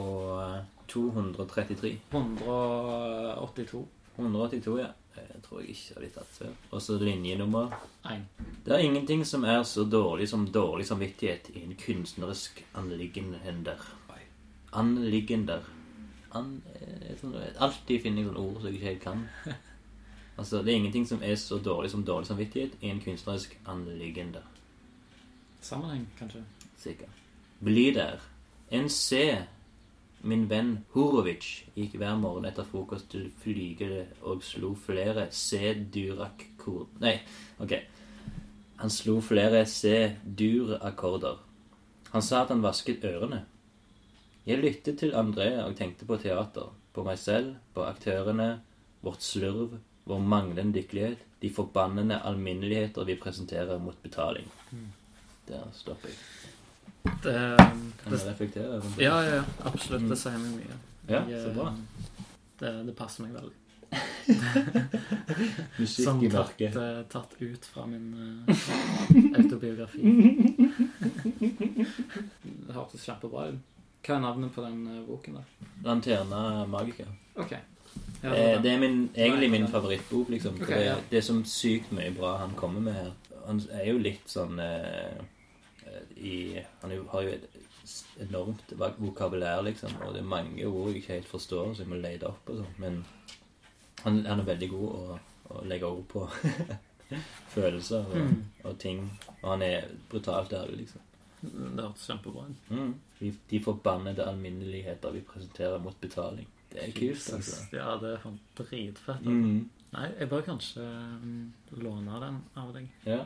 og eh, 233. 182. 182, ja. Jeg tror jeg ikke har blitt tatt før. Og så linjenummer. Én. Det er ingenting som er så dårlig som dårlig samvittighet i en kunstnerisk anliggender. Anliggender. An, sånn, alltid finner jeg sånne ord som jeg ikke helt kan. Altså, Det er ingenting som er så dårlig som dårlig samvittighet i en kunstnerisk anliggende. Sammenheng, kanskje. Sikkert. Bli der. En C. Min venn Horovic gikk hver morgen etter frokost til flygere og slo flere C-durak-kord... Nei, ok. Han slo flere C-dur-akkorder. Han sa at han vasket ørene. Jeg lyttet til André og tenkte på teater. På meg selv, på aktørene, vårt slurv, vår manglende dykkelighet, de forbannende alminneligheter vi presenterer mot betaling. Der stopper jeg. Det, Kan jeg reflektere? over det? ja, ja, absolutt. Det sier meg mye. Ja, så bra. eh, Det, det passer meg veldig. Musikk Som i tatt, mørket. eh, tatt ut fra min uh, autobiografi. Det hørtes kjempebra ut. Hva er navnet på den eh, boken, da? Lanterna Magica. Ok. Ja, Eh, det det er min, egentlig min favorittbok, liksom. Okay, det, ja. det er så sykt mye bra han kommer med her. Han er jo litt sånn eh, i Han har jo et enormt vokabulær, liksom. Og det er mange ord jeg ikke helt forstår, så jeg må lete opp og sånn. Men han, han er veldig god å, å legge ord på følelser og, Mm. og ting. Og han er brutalt ærlig, liksom. Det hørtes kjempebra ut. Mm. De, de forbannede alminneligheter vi presenterer mot betaling. Det er kult, altså. Ja, det er dritfett. Mm. Nei, jeg bør kanskje mm, låne den av deg. Ja.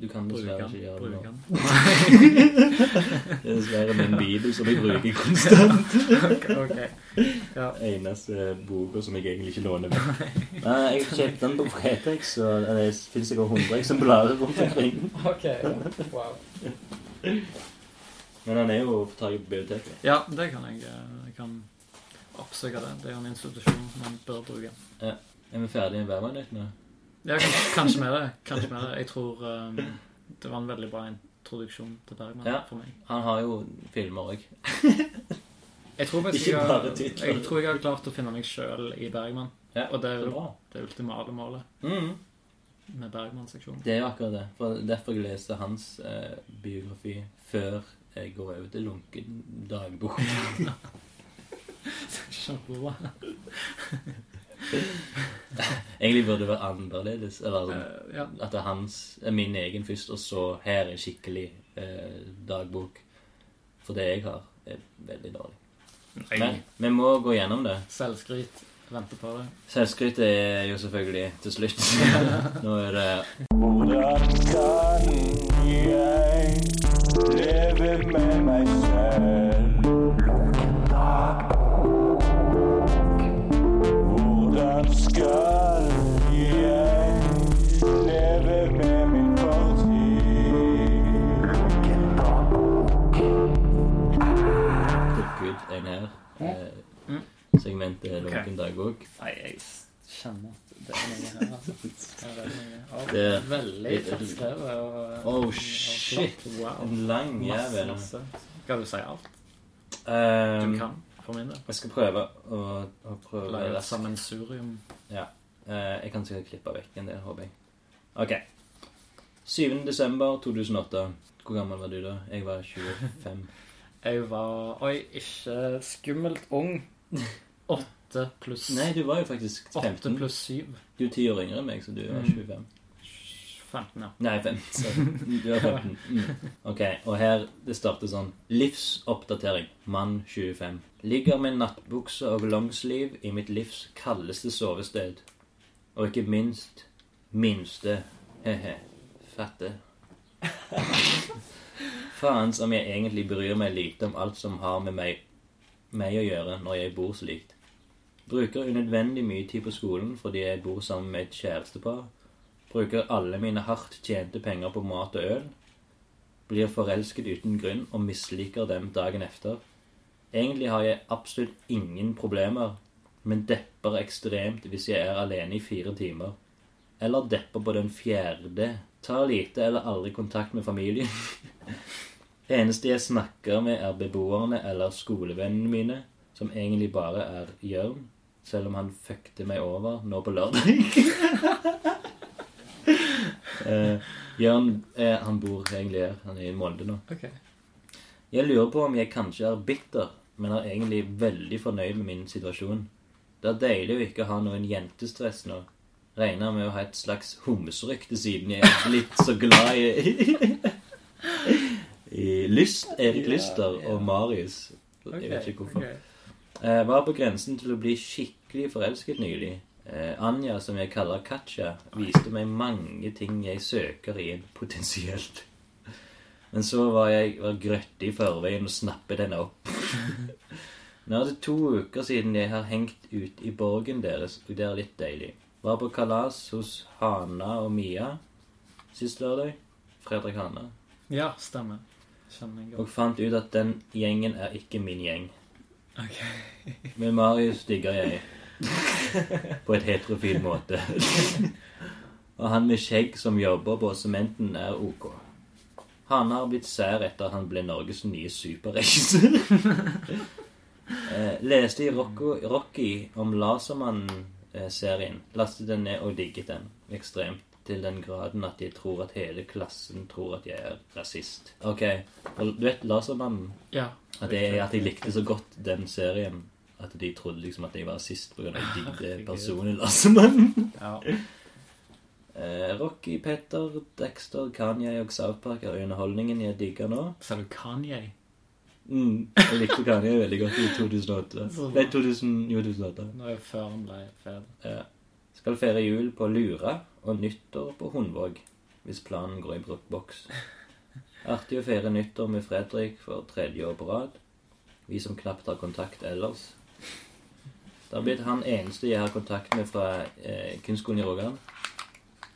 Du kan dessverre ikke gjøre det nå. Det er dessverre min bibel som jeg bruker konstant. ok, ok. Ja. Eneste boka som jeg egentlig ikke låner. med. Nei, jeg kjøpte den på Fretex, så det finnes sikkert 100 eksemplarer rundt omkring. Ok, wow. Men han er jo å få tak i på biblioteket. Ja, det kan jeg. eh, Jeg kan oppsøke det. Det er jo en institusjon man bør bruke. Er vi ferdige med Værmagnet nå? Ja, kanskje, kanskje med det. Kanskje med det. Jeg tror um, det var en veldig bra introduksjon til Bergman Ja. for meg. Han har jo filmer òg. Jeg tror, faktisk jeg, har, jeg tror jeg har klart å finne meg sjøl i Bergman. Ja, Og det er jo det ultimale målet Mm. med Bergman-seksjonen. Det er jo akkurat det. For derfor jeg leser hans eh, biografi før jeg går over til lunken dagbok. Kjempebra. Egentlig burde det være annerledes. Eller Eh, ja. at det er hans, er min egen først, og så her er skikkelig eh, dagbok. For det jeg har, er veldig dårlig. Men vi må gå gjennom det. Selvskryt. Venter på det. Selvskryt er jo selvfølgelig til slutt. Nå er det Hvordan kan jeg leve med meg selv? Dagbok. Nei, jeg kjenner at det er noe her. Altså. Det er noe. Ja, Det veldig fett skrevet. Og, Oh, og shit. flott. Wow. En lang jævel. Skal du si alt Um, du kan, for min del? jeg skal prøve å, å prøve Lage et sammensurium. Uh, jeg kan sikkert klippe vekk en del, håper jeg. Ok. 7. desember 2008. Hvor gammel var du da? Jeg var 25. Jeg var Oi, ikke skummelt ung. Åtte pluss Nei, du var jo faktisk Åtte 15. pluss 7. Du er ti år yngre enn meg, så du er Mm. 25. 15, ja. Nei, 15. Du er 15. Mm. Ok, og her det starter sånn. Livsoppdatering. Mann 25. Ligger med nattbukse og longsleeve i mitt livs kaldeste sovested. Og ikke minst minste he-he. Fatte. Faen som jeg egentlig bryr meg lite om alt som har med meg, meg å gjøre når jeg bor slikt. Bruker unødvendig mye tid på skolen fordi jeg bor sammen med et kjærestepar. Bruker alle mine hardt tjente penger på mat og øl. Blir forelsket uten grunn og misliker dem dagen efter. Egentlig har jeg absolutt ingen problemer, men depper ekstremt hvis jeg er alene i fire timer. Eller depper på den fjerde. Tar lite eller aldri kontakt med familien. Eneste jeg snakker med, er beboerne eller skolevennene mine, som egentlig bare er Jørn, selv om han fuckte meg over nå på lørdag. Eh, Jørn eh, han bor egentlig her. Han er i Molde nå. Okay. Jeg lurer på om jeg kanskje er bitter, men er egentlig veldig fornøyd med min situasjon. Det er deilig å ikke ha noen jentestress nå. Regner med å ha et slags homserykte siden jeg er blitt så glad i I Lyst, Erik Lyster og Marius. Jeg vet ikke hvorfor. Eh, var på grensen til å bli skikkelig forelsket nylig. Eh, Anja, som jeg kaller Katja, viste meg mange ting jeg søker i en potensielt. Men så var jeg var grøtte i forveien og snappet henne opp. Nå er det to uker siden jeg har hengt ut i borgen deres, og det er litt deilig. Var på kalas hos Hana og Mia sist lørdag. Fredrik Hana. Ja, stemmer. Og fant ut at den gjengen er ikke min gjeng. Ok. Men Marius digger jeg. På et heterofil måte. Og han med skjegg som jobber på sementen, er ok. Han har blitt sær etter han ble Norges nye superregissør. eh, leste i Rocky om Lasermann-serien. Lastet den ned og digget den ekstremt. Til den graden at de tror at hele klassen tror at jeg er rasist. Ok, og Du vet Lasermannen? Ja. At jeg, at jeg likte så godt den serien at de trodde liksom at jeg var rasist pga. Herregud. personen Lasermannen. ja. Eh, Rocky, Petter, Dexter, Kanye og South Park er underholdningen jeg digger nå. Sa du Kanye? Mm, jeg likte Kanye veldig godt i 2008. Så bra. Nei, 2008. Nå er jo før han ble fed. Ja. Skal feire jul på Lura og nyttår på Hundvåg, hvis planen går i brukt boks. Artig å feire nyttår med Fredrik for tredje år på rad. Vi som knapt har kontakt ellers. Det har blitt han eneste jeg har kontakt med fra eh, kunstskolen i Rogaland.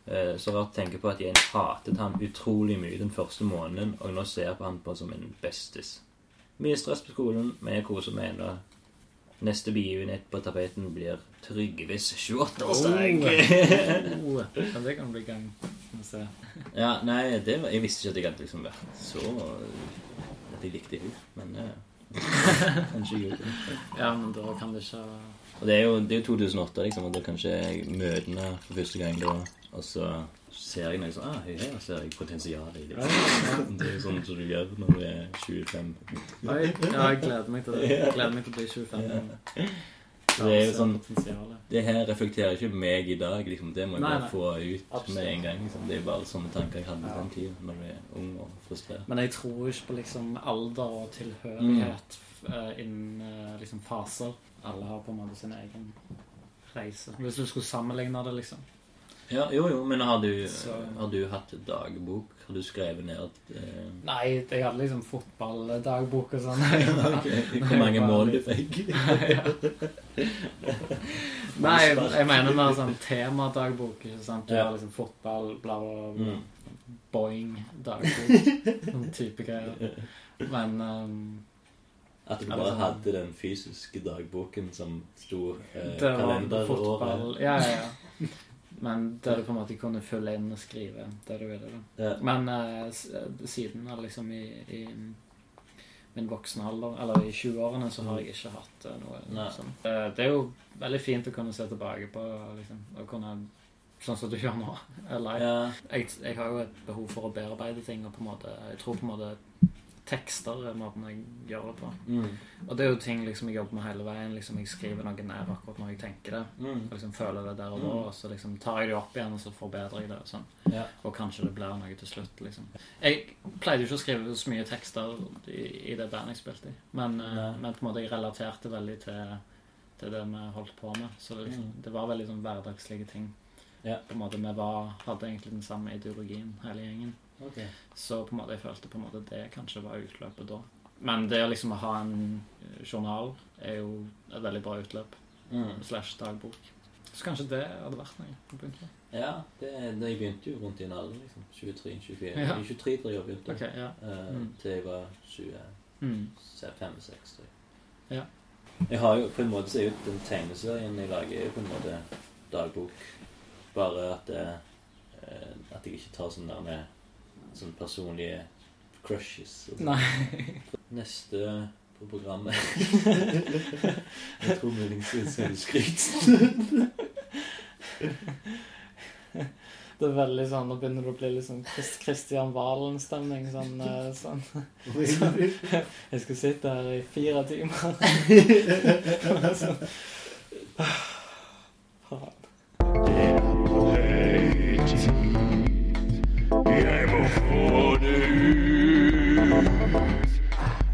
Eh, så rart å tenke på at jeg hatet han utrolig mye den første måneden, og nå ser jeg på han på som en bestis. Mye stress på skolen, men jeg koser meg ennå. Neste begivenhet på tapeten blir Trygves 28-årsdag. Oh, oh. det kan bli gang. Vi se. ja, nei, det var, jeg visste ikke at jeg hadde liksom vært så At jeg likte henne, men uh, kanskje jeg gjorde det. Ja, men da kan det ikke Og det er jo, det er jo 2008, liksom, og da kanskje møtene for første gang da, og så ser jeg noe sånn Ah, her ser jeg potensialet i det. Det er sånn som du gjør når du er 25. Oi, ja, jeg gleder meg til det. Jeg gleder meg til å bli 25. Ja. Ja, Det er jo sånn. Det her reflekterer ikke meg i dag, liksom. Det må jeg Nei, bare nei. få ut Absolutt. med en gang. Liksom. Det er bare sånne tanker jeg hadde Ja. den tiden når du er ung og frustrert. Men jeg tror ikke på liksom alder og tilhørighet mm. innen eh, liksom faser. Alle har på en måte sin egen reise. Hvis du skulle sammenligne det, liksom. Ja, jo, jo, men har du, Så- har du hatt dagbok? Har du skrevet ned at eh, Nei, jeg hadde liksom fotballdagbok og sånn. Hvor mange mål du fikk? Nei, jeg mener mer sånn temadagbok. Ikke sant? Du Ja. har liksom fotball, bla, bla, bla. Mm. Boing-dagbok. Sånn type greier. Men um, At du bare sånn. hadde den fysiske dagboken som sto eh, fotball Ja, ja, ja. Men der du på en måte kunne følge inn og skrive det du ville. Ja. Men uh, siden liksom i, i min voksne alder, eller i 20-årene, så har jeg ikke hatt eh, noe Nei. sånt. Eh, Det er jo veldig fint å kunne se tilbake på liksom, å kunne Sånn som du gjør nå. Eller, Ja. jeg, jeg har jo et behov for å bearbeide ting, og på en måte Jeg tror på en måte tekster er måten jeg gjør det på. Mm. Og det er jo ting liksom jeg jobber med hele veien. Liksom Jeg skriver noe ned akkurat når jeg tenker det. Mm. Og liksom føler det der og da, og så liksom tar jeg det opp igjen, og så forbedrer jeg det. Og sånn. Ja. Og kanskje det blir noe til slutt, liksom. Jeg pleide jo ikke å skrive så mye tekster i, i det bandet jeg spilte i, men, eh, men på en måte jeg relaterte veldig til, til det vi holdt på med. Så det, liksom, Mm. det var veldig sånn hverdagslige ting. Ja. På en måte Vi var, hadde egentlig den samme ideologien, hele gjengen. Okay. Så på en måte jeg følte på en måte det kanskje var utløpet da. Men det å liksom ha en eh, journal er jo et veldig bra utløp. Mm. Slash dagbok. Så kanskje det hadde vært noe å begynne med. Ja, det, det, jeg begynte jo rundt i en alder, liksom. 23-24. Ja. I 23 da jeg begynte. okay, ja. Eh, Mm. Til jeg var 25-6, Mm. Ja. Jeg har jo på en måte så er jo den tegneserien jeg lager, er jo på en måte dagbok. Bare at, eh, at jeg ikke tar sånne, der med, sånne personlige crushes. Nei. Neste på programmet Jeg tror muligens er skryt. Det er veldig sånn, Nå begynner det å bli litt sånn Christ Christian Valen-stemning. Sånn, sånn, sånn. Jeg skal sitte her i fire timer. sånn.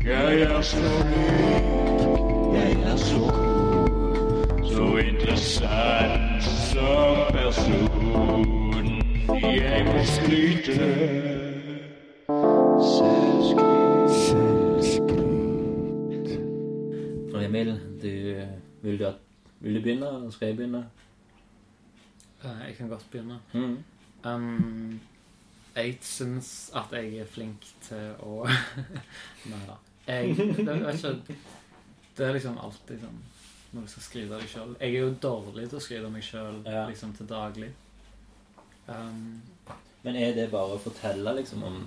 Jeg er så rik, jeg er så god, Så interessant som person. Jeg må skryte. Selvskryt. Og Emil, du, vil, du at, vil du begynne? Skal jeg begynne? Eh, Jeg kan godt begynne. Mm. Um, jeg syns at jeg er flink til å Nei da. Jeg det, er ikke, det er liksom alltid sånn når du skal skryte av deg sjøl. Jeg er jo dårlig til å skryte av meg sjøl Ja. liksom, til daglig. Um, Men er det bare å fortelle liksom, om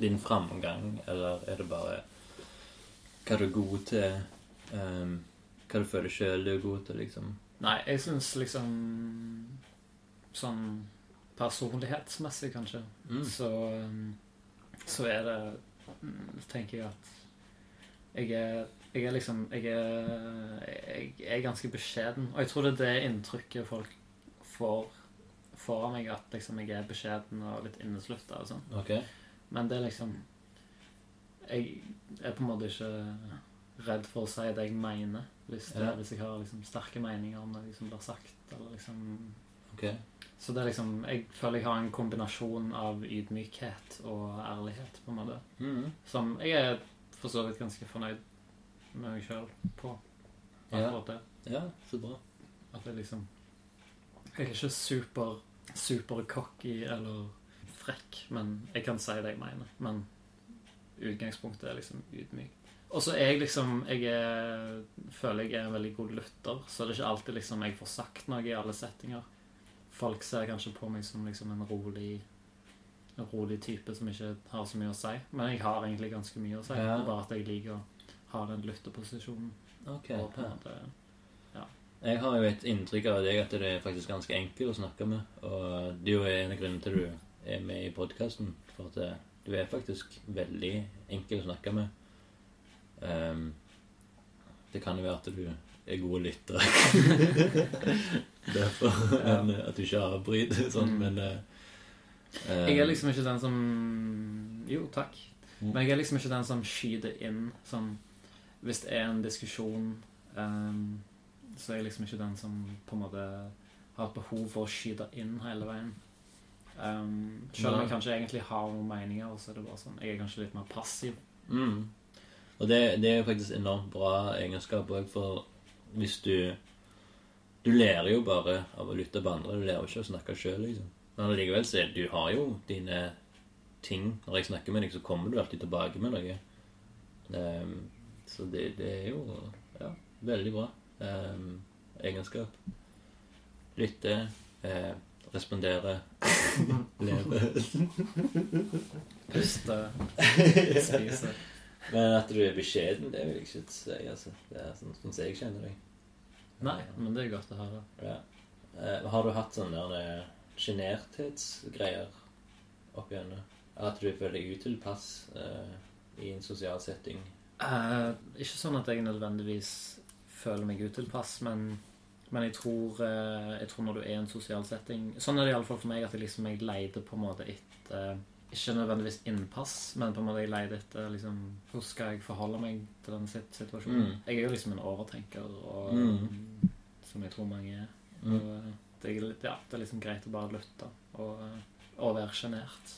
din framgang, eller er det bare hva du er god til? Um, hva du føler sjøl du er god til, liksom? nei, jeg syns liksom Sånn personlighetsmessig, kanskje, Mm. så, um, så er det mm, tenker jeg at jeg er, jeg er liksom jeg er, jeg er ganske beskjeden. Og jeg tror det er det inntrykket folk får, får av meg, at liksom jeg er beskjeden og litt inneslutta og sånn. Okay. Men det er liksom Jeg er på en måte ikke redd for å si det jeg mener, hvis, det, Ja. hvis jeg har liksom sterke meninger om noe som blir sagt. Eller liksom okay. så det er liksom Jeg føler jeg har en kombinasjon av ydmykhet og ærlighet, på en måte. Mm. Som jeg er for så vidt ganske fornøyd med meg sjøl på. Akkurat det. Ja, så bra. At jeg liksom Jeg er ikke super super cocky eller frekk, men jeg kan si det jeg mener. Men utgangspunktet er liksom ydmyk. Og så er jeg liksom Jeg er, føler jeg er en veldig god lytter, så det er ikke alltid liksom jeg får sagt noe i alle settinger. Folk ser kanskje på meg som liksom en rolig rolig type som ikke har så mye å si. Men jeg har egentlig ganske mye å si. Ja. Det er Bare at jeg liker å ha den lytteposisjonen. Ok. Og på en Ja. Jeg har jo et inntrykk av deg at det er faktisk ganske enkelt å snakke med. Og det er jo en av grunnene til du er med i podkasten. For at eh, du er faktisk veldig enkel å snakke med. Um, det kan jo være at du er god lytter. Derfor. Ja. Men, eh, at du ikke avbryter sånn, Mm. men eh, Jeg er liksom ikke den som Jo, takk. Mm. Men jeg er liksom ikke den som skyter inn sånn Hvis det er en diskusjon, um, så er jeg liksom ikke den som på en måte har et behov for å skyte inn hele veien. Um, selv om jeg kanskje egentlig har noen meninger, så er det bare sånn Jeg er kanskje litt mer passiv. Mm. Og det, det er faktisk enormt bra egenskap òg, for hvis du Du lærer jo bare av å lytte på andre. Du lærer jo ikke å snakke sjøl, liksom. Men allikevel så du har jo dine ting Når jeg snakker med deg, så kommer du alltid tilbake med noe. Um, så det, det er jo ja, veldig bra um, egenskap. Lytte, eh, respondere, leve. Puste, spise. Men at du er beskjeden, det vil jeg ikke si. altså. Det er sånn som jeg kjenner deg. Nei, men det er godt å høre. Ja. Eh, har du hatt sånn der, eh, sjenerthetsgreier opp igjennom? At du føler deg utilpass uh, i en sosial setting? Uh, ikke sånn at jeg nødvendigvis føler meg utilpass, men, men jeg, tror, uh, jeg tror når du er i en sosial setting Sånn er det iallfall for meg at jeg liksom jeg leide på en måte etter Ikke nødvendigvis innpass, men på en måte jeg leide etter liksom, Hvordan skal jeg forholde meg til den situasjonen? Mm. Jeg er jo liksom en overtenker, og, Mm. som jeg tror mange er. Mm. Og, det, er ja, det er liksom greit å bare lytte og, og være sjenert.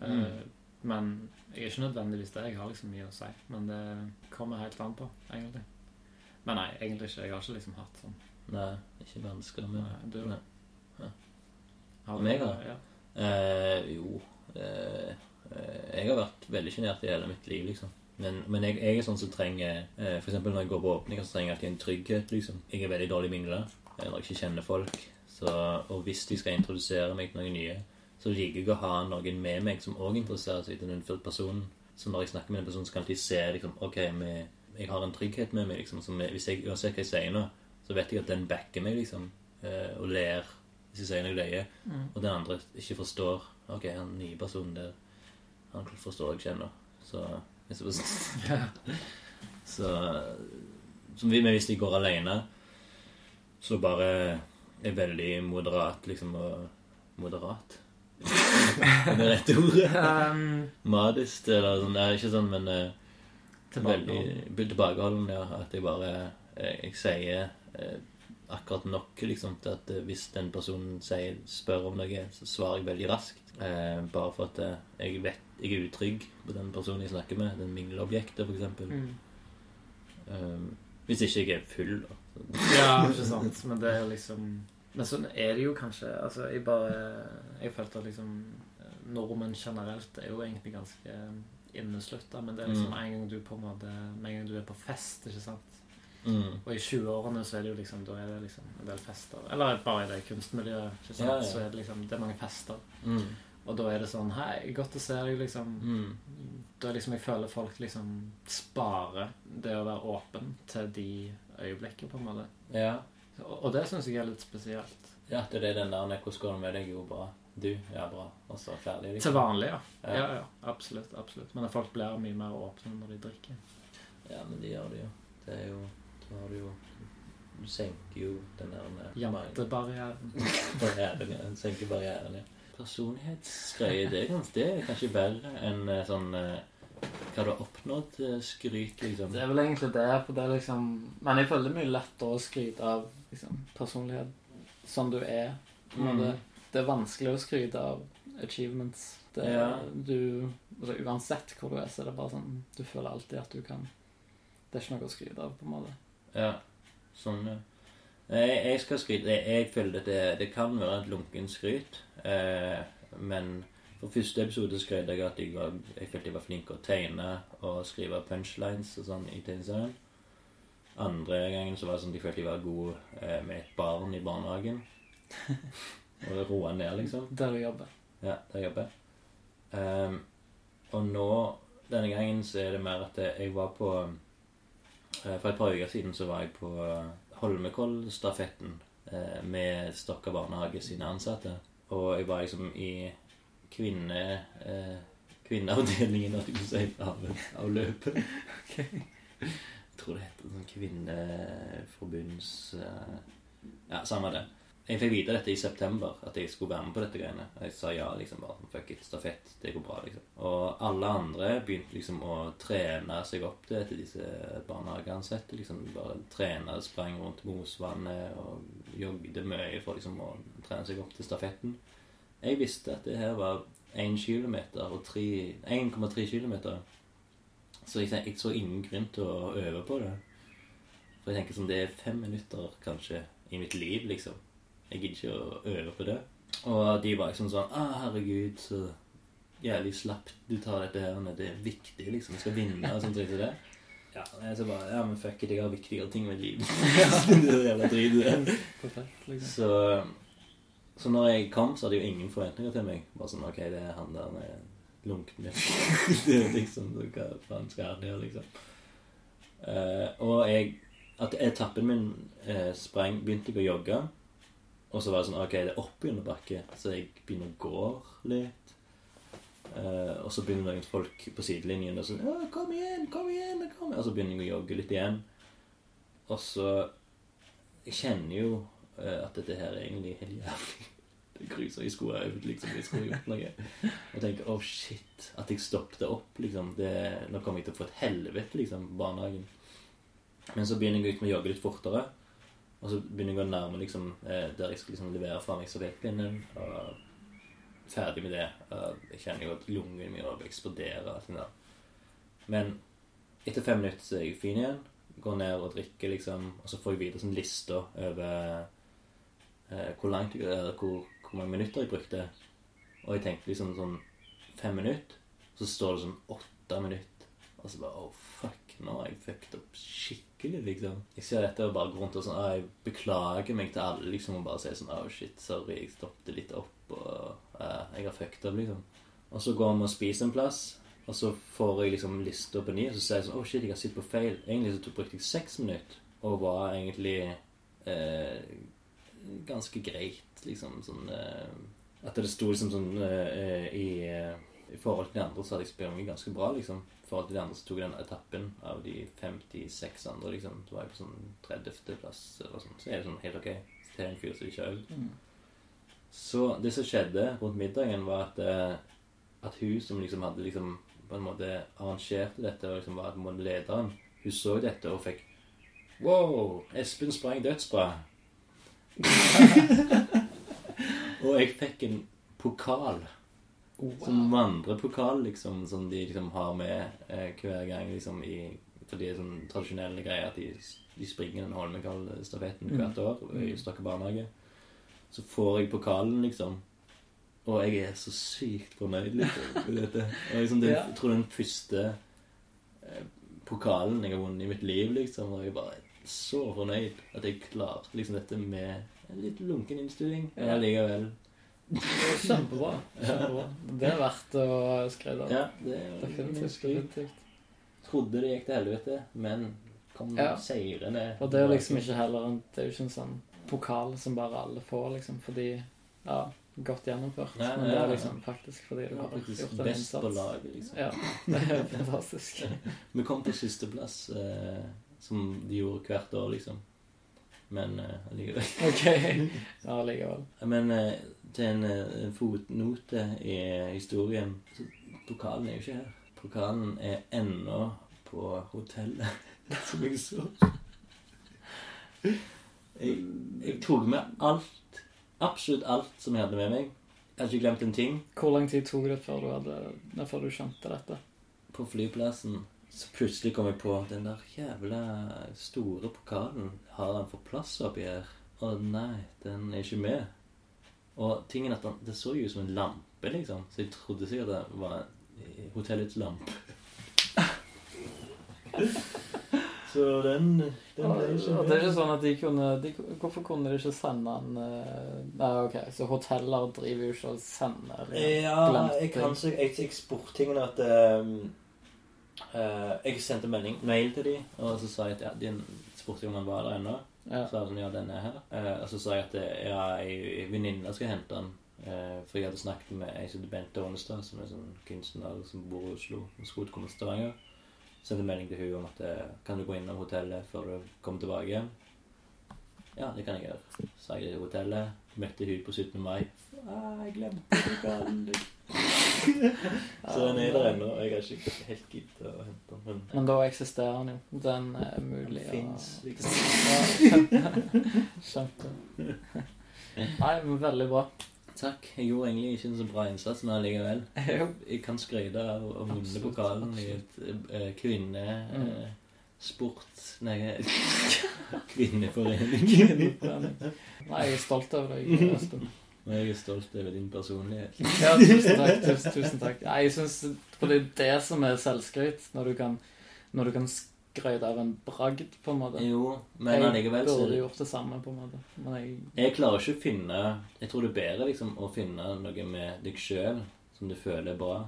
Mm. Uh, Men jeg er ikke nødvendigvis det. Jeg har liksom mye å si. Men det kommer helt an på, egentlig. Men nei, egentlig ikke. Jeg har ikke liksom hatt sånn Nei, ikke vansker, men Nei, du- Nei. Har Meg, da? Ja. Eh, jo eh, eh, Jeg har vært veldig sjenert i hele mitt liv, liksom. Men, men jeg, jeg er sånn som trenger eh, eksempel når jeg går på åpninger, så trenger jeg alltid en trygghet, liksom. Jeg er veldig dårlig mingler når jeg ikke kjenner folk. Så, og hvis de skal introdusere meg til noen nye, så liker jeg å ha noen med meg som òg interesserer seg til den personen. Så når jeg snakker med en person, så kan de se liksom, Ok, jeg har en trygghet med meg. liksom, som jeg, hvis jeg, Uansett hva jeg sier nå, så vet jeg at den backer meg, liksom. eh, og ler hvis jeg sier noe løye. Og den andre ikke forstår Ok, han nye personen der Han forstår jeg ikke ennå. Så Så som vi, Men hvis de går alene, så bare er veldig moderat, liksom, og Moderat? Er det rette ordet? Um, Madist, eller sånn. Det er ikke sånn, men uh. Veldig tilbakeholden, ja. At jeg bare eh, Jeg sier uh, akkurat nok liksom til at uh, hvis den personen sier, spør om noe, så svarer jeg veldig raskt. Bare for at jeg vet jeg er utrygg på den personen jeg snakker med. Den mingleobjektet, f.eks. mm. Um, hvis ikke jeg er full, da. Ja, ikke sant. Men det er jo liksom Men sånn er det jo kanskje. Altså, jeg bare Jeg følte at liksom Nordmenn generelt er jo egentlig ganske inneslutta, men det er liksom Mm. en gang du på en måte Med en gang du er på fest, ikke sant. Mm. Og i 20-årene så er det jo liksom Da er det liksom en del fester. Eller bare i det kunstmiljøet, ikke sant. Ja, ja. Så er det liksom Det er mange fester. Mm. Og da er det sånn Hei, godt å se deg, liksom. Mm. Da liksom jeg føler folk liksom sparer det å være åpen til de øyeblikkene, på en måte. Ja. Og, og det syns jeg er litt spesielt. ja, det er det den der 'Hvordan går det med deg?' Jo, bra. Du? Ja, bra. Og så ferdig, liksom. Til vanlig, ja. Ja. ja. Ja, Absolutt. absolutt. Men folk blir mye mer åpne når de drikker. Ja, men de gjør det jo. Det er jo Da har du jo Du senker jo den der Jantebarrieren. Barrieren, ja. Den senker barrieren, ja. Personlighetsgreie, det det er kanskje verre enn eh, sånn eh, Hva du har oppnådd eh, skryt, liksom. Det er vel egentlig det. For det er liksom Men jeg føler det er mye lettere å skryte av liksom, personlighet som du er. Mm. Det er vanskelig å skryte av achievements. Det Ja. du, altså, uansett hvor du er, så er det bare sånn Du føler alltid at du kan Det er ikke noe å skryte av, på en måte. Ja, sånn, ja. Jeg, jeg skal skryte Jeg, jeg føler at det, det kan være et lunken skryt, eh, men for første episode skrøt jeg at jeg, var, jeg følte jeg var flink til å tegne og skrive punchlines og sånn i tegneserien. Andre gangen så var det sånn at jeg følte jeg var god eh, med et barn i barnehagen. og roa ned, liksom. Der du jobber. Ja, der jobber jeg. Ehm, og nå, denne gangen, så er det mer at jeg var på eh, For et par uker siden så var jeg på Holmenkollstafetten eh, med Stokka barnehage sine ansatte. Og jeg var liksom i kvinne... Eh, kvinneavdelingen, av du si, av, av løpet. Jeg tror det heter sånn kvinneforbunds... Eh, ja, samme det. Jeg fikk vite dette i september, at jeg skulle være med på dette greiene. Jeg sa ja, liksom bare sånn, fuck it, stafett, det går bra, liksom. Og alle andre begynte liksom å trene seg opp til, til disse barnehageansatte. Liksom bare trene, sprang rundt Mosvannet og jogget mye for liksom å trene seg opp til stafetten. Jeg visste at det her var 1 km og tre- 1,3 km. Så jeg, jeg så ingen grunn til å øve på det. For jeg tenker sånn, det er fem minutter kanskje i mitt liv, liksom. Jeg gidder ikke å øve på det. Og de var liksom sånn ah, herregud, så jævlig slapt du tar dette her. Det er viktig, liksom. Du skal vinne og sånt. Så det. Ja, jeg så bare, ja, men fuck it, jeg har viktigere ting med livet. det er jævla drit liksom. Så, så når jeg kom, så hadde jeg jo ingen forventninger til meg. Bare sånn, ok, det er han der med lunkne Det er liksom, Hva faen skal han gjøre, liksom? Eh, og jeg At etappen min eh, sprang Begynte jeg å jogge. Og så var det sånn Ok, det er oppunderbakke, så jeg begynner å gå litt. Eh, og så begynner noen folk på sidelinjen og sånn «Å, 'Kom igjen, kom igjen!' kom igjen Og så begynner jeg å jogge litt igjen. Og så Jeg kjenner jo at dette her er egentlig helt jævlig. Det. Jeg skulle ha øvd, liksom. Jeg skulle gjort noe. Og tenker oh shit'. At jeg stoppet opp, liksom. Det, nå kommer jeg til å få et helvete, liksom, på barnehagen. Men så begynner jeg liksom å jogge litt fortere. Og så begynner jeg å nærme liksom, eh, der jeg skal liksom levere fra meg stafettpinnen. Og ferdig med det. Jeg kjenner jo at lungene mine eksploderer. og Sånn der. Men etter fem minutter så er jeg fin igjen. går ned og drikker, liksom, og så får jeg videre sånn lista over eh, hvor langt eller hvor, hvor mange minutter jeg brukte. Og jeg tenkte liksom sånn fem minutter, så står det sånn åtte minutter. Og så bare oh fuck, nå har jeg fucket opp skikkelig, liksom. Jeg ser dette og bare går rundt og sånn Jeg beklager meg til alle, liksom, og bare sier sånn oh shit, sorry, jeg stoppet litt opp, og eh, jeg har fucket opp, liksom. Og så går vi og spiser en plass, og så får jeg liksom lista på ny, og så sier jeg sånn oh shit, jeg har sittet på feil. Egentlig så brukte jeg seks minutter, og var egentlig eh, ganske greit, liksom, sånn eh, At det sto liksom sånn eh, i, eh, I forhold til de andre så hadde jeg sprunget ganske bra, liksom. I forhold til de andre så tok jeg den etappen av de 56 andre, liksom. Så var jeg på sånn 30. plass eller sånn. Så er det sånn helt ok til en fyr som ikke har øvd. Så det som skjedde rundt middagen, var at, eh, at hun som liksom hadde liksom på en måte arrangerte dette og liksom var lederen, hun så dette og fikk Wow, Espen sprang dødsbra. og jeg fikk en pokal. Som vandrepokal, liksom, som de liksom har med eh, hver gang liksom i For de er sånn tradisjonelle greier at de, de springer den Holmenkollstafetten hvert år i Stokke barnehage. Så får jeg pokalen, liksom. Og jeg er så sykt fornøyd liksom, med dette. Og liksom, det. Jeg tror den første eh, pokalen jeg har vunnet i mitt liv, liksom. Og jeg bare så fornøyd at jeg klarte liksom dette med en litt lunken innstilling. Men allikevel Kjempebra. kjempebra. Det er verdt å skrive av. Ja, det er Definitivt. definitivt. Trodde det gikk til helvete, men kom Ja. seirende Og det er liksom ikke heller Det er jo ikke en sånn pokal som bare alle får, liksom, fordi Ja, godt gjennomført. Nei, Men det er liksom faktisk fordi du har gjort en best på laget, liksom. Ja, det er fantastisk. Vi kom på sisteplass, eh, som de gjorde hvert år, liksom. Men uh, allikevel. Ok. Ja, allikevel. Men uh, til en, eh, en fotnote i historien så Pokalen er jo ikke her. Pokalen er ennå på hotellet som jeg så. Jeg, jeg tok med alt, absolutt alt som jeg hadde med meg. Jeg hadde ikke glemt en ting. Hvor lang tid tok det før du, hadde, før du skjønte dette? På flyplassen så plutselig kom jeg på den der jævla store pokalen. Har den fått plass oppi her? Å nei, den er ikke med. Og tingen at den, det så jo ut som en lampe, liksom. Så jeg trodde sikkert det var hotellets lampe. så den, den ble ikke med. det er ikke sånn at de kunne de, Hvorfor kunne de ikke sende en eh, Nei, ok, så hoteller driver jo ikke og sender Ja, jeg kan så Jeg, jeg spurte tingene at ehm, eh, Jeg sendte melding, mail til dem, og så sa jeg at ja, de spurte om han var der ennå. Ja. Så sa sånn, ja, den er her. Eh, og så sa jeg at eh, ja, ei venninne skal hente han. Eh, for jeg hadde snakket med ei som Bente Ånestad, som er sånn kunstner som bor i Oslo. Hun skulle komme til Stavanger. Sendte melding til hun om at eh, kan du gå innom hotellet før du kommer tilbake. Ja, det kan jeg gjøre. Så jeg til hotellet. Møtte hun på 17. mai. Ah, jeg glemte pokalen din. Så den er der ennå. Jeg har ikke helt giddet å hente den. Men Men da eksisterer den jo. Den er mulig den fins, å liksom. Skjønte. Nei, men veldig bra. Takk. Jeg gjorde egentlig ikke en så bra innsats, men allikevel. Jeg kan skryte av å vinne pokalen i et uh, kvinne... Mm. eh, sport... Nei, kvinneforening. Nei, jeg er stolt over deg, Espen. Og jeg er stolt over din personlighet. Ja, tusen takk. Tusen, tusen takk. Nei, jeg synes, For det er det som er selvskryt. Når du kan, når du kan skryte av en bragd, på en måte. Jo, men jeg allikevel så burde gjort det samme, på en måte. Men jeg Jeg klarer ikke å finne Jeg tror det er bedre liksom å finne noe med deg sjøl som du føler er bra.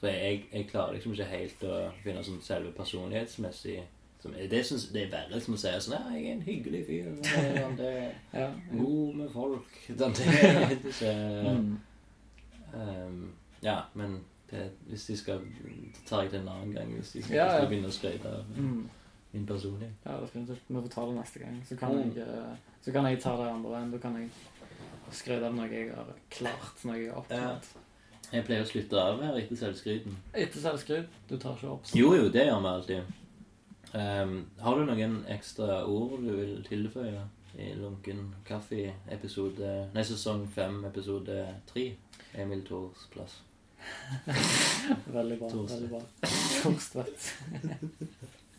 For jeg, jeg klarer liksom ikke helt å finne sånn selve personlighetsmessig som, det, synes, det er verre som å si sånn Ja, jeg er en hyggelig fyr. sånn, Det Ja. god med folk. Sånn, det er ikke Mm. um, Ja, men det, hvis de skal tar jeg det en annen gang. Hvis de skal, Ja, ja. skal begynne å skryte av Mm. min personlighet. Ja, definitivt. Vi får ta det neste gang. Så kan, Mm. jeg, eh, så kan jeg ta det andre veien. Da kan jeg skryte av noe jeg har klart, noe jeg har oppnådd. Jeg pleier å slutte av her etter selvskryten. Etter selvskryt. Du tar ikke opp. Jo, jo, det gjør vi alltid. Ehm, har du noen ekstra ord du vil tilføye i Lunken kaffe episode Nei, sesong fem, episode tre? Emil Thors plass. Veldig bra. Torstvedt. veldig bra. Torstvedt.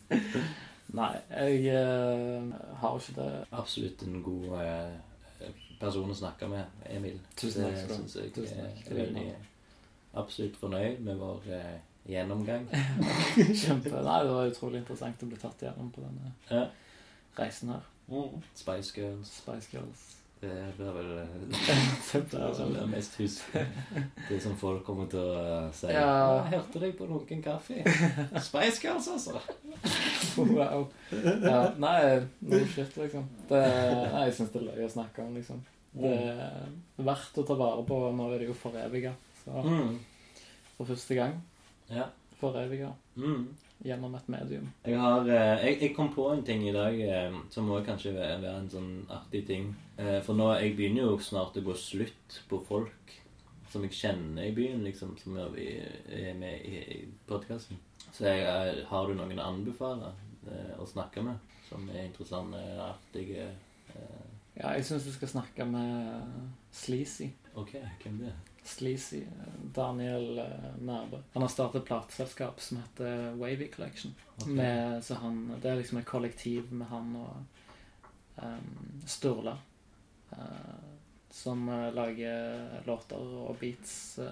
Nei, jeg uh, har ikke det. Absolutt en god uh, person å snakke med, Emil. Tusen takk Det synes jeg Tusen er veldig absolutt fornøyd med vår eh, gjennomgang. Kjempe. Nei, det var utrolig interessant å bli tatt gjennom på denne Ja. reisen her. Spice Girls. Spice Girls. Det blir vel eh, Det det det mest hus Det som folk kommer til å eh, si. Ja. «Jeg hørte deg på Lunken kaffe. Spice Girls, altså. Wow. Ja, nei, no shit, liksom. Det, nei, jeg syns det er løye å snakke om, liksom. Det er verdt å ta vare på. Nå er det jo foreviga. Så Mm. for første gang Ja. foreviga Mm. gjennom et medium. Jeg, har, eh, jeg, jeg kom på en ting i dag eh, som må kanskje være, være en sånn artig ting. Eh, For nå jeg begynner jo snart å gå slutt på folk som jeg kjenner i byen, liksom, som er med i, i podkasten. Så jeg, har du noen å anbefale å snakke med, som er interessante, artige eh, Ja, jeg syns du skal snakke med Sleazy. Ok, hvem det er? Sleazy. Daniel eh, Nærbø. Han har startet et plateselskap som heter Wavy Collection. Okay. Med, så han, det er liksom et kollektiv med han og um, Sturla. Uh, som uh, lager låter og beats. Uh,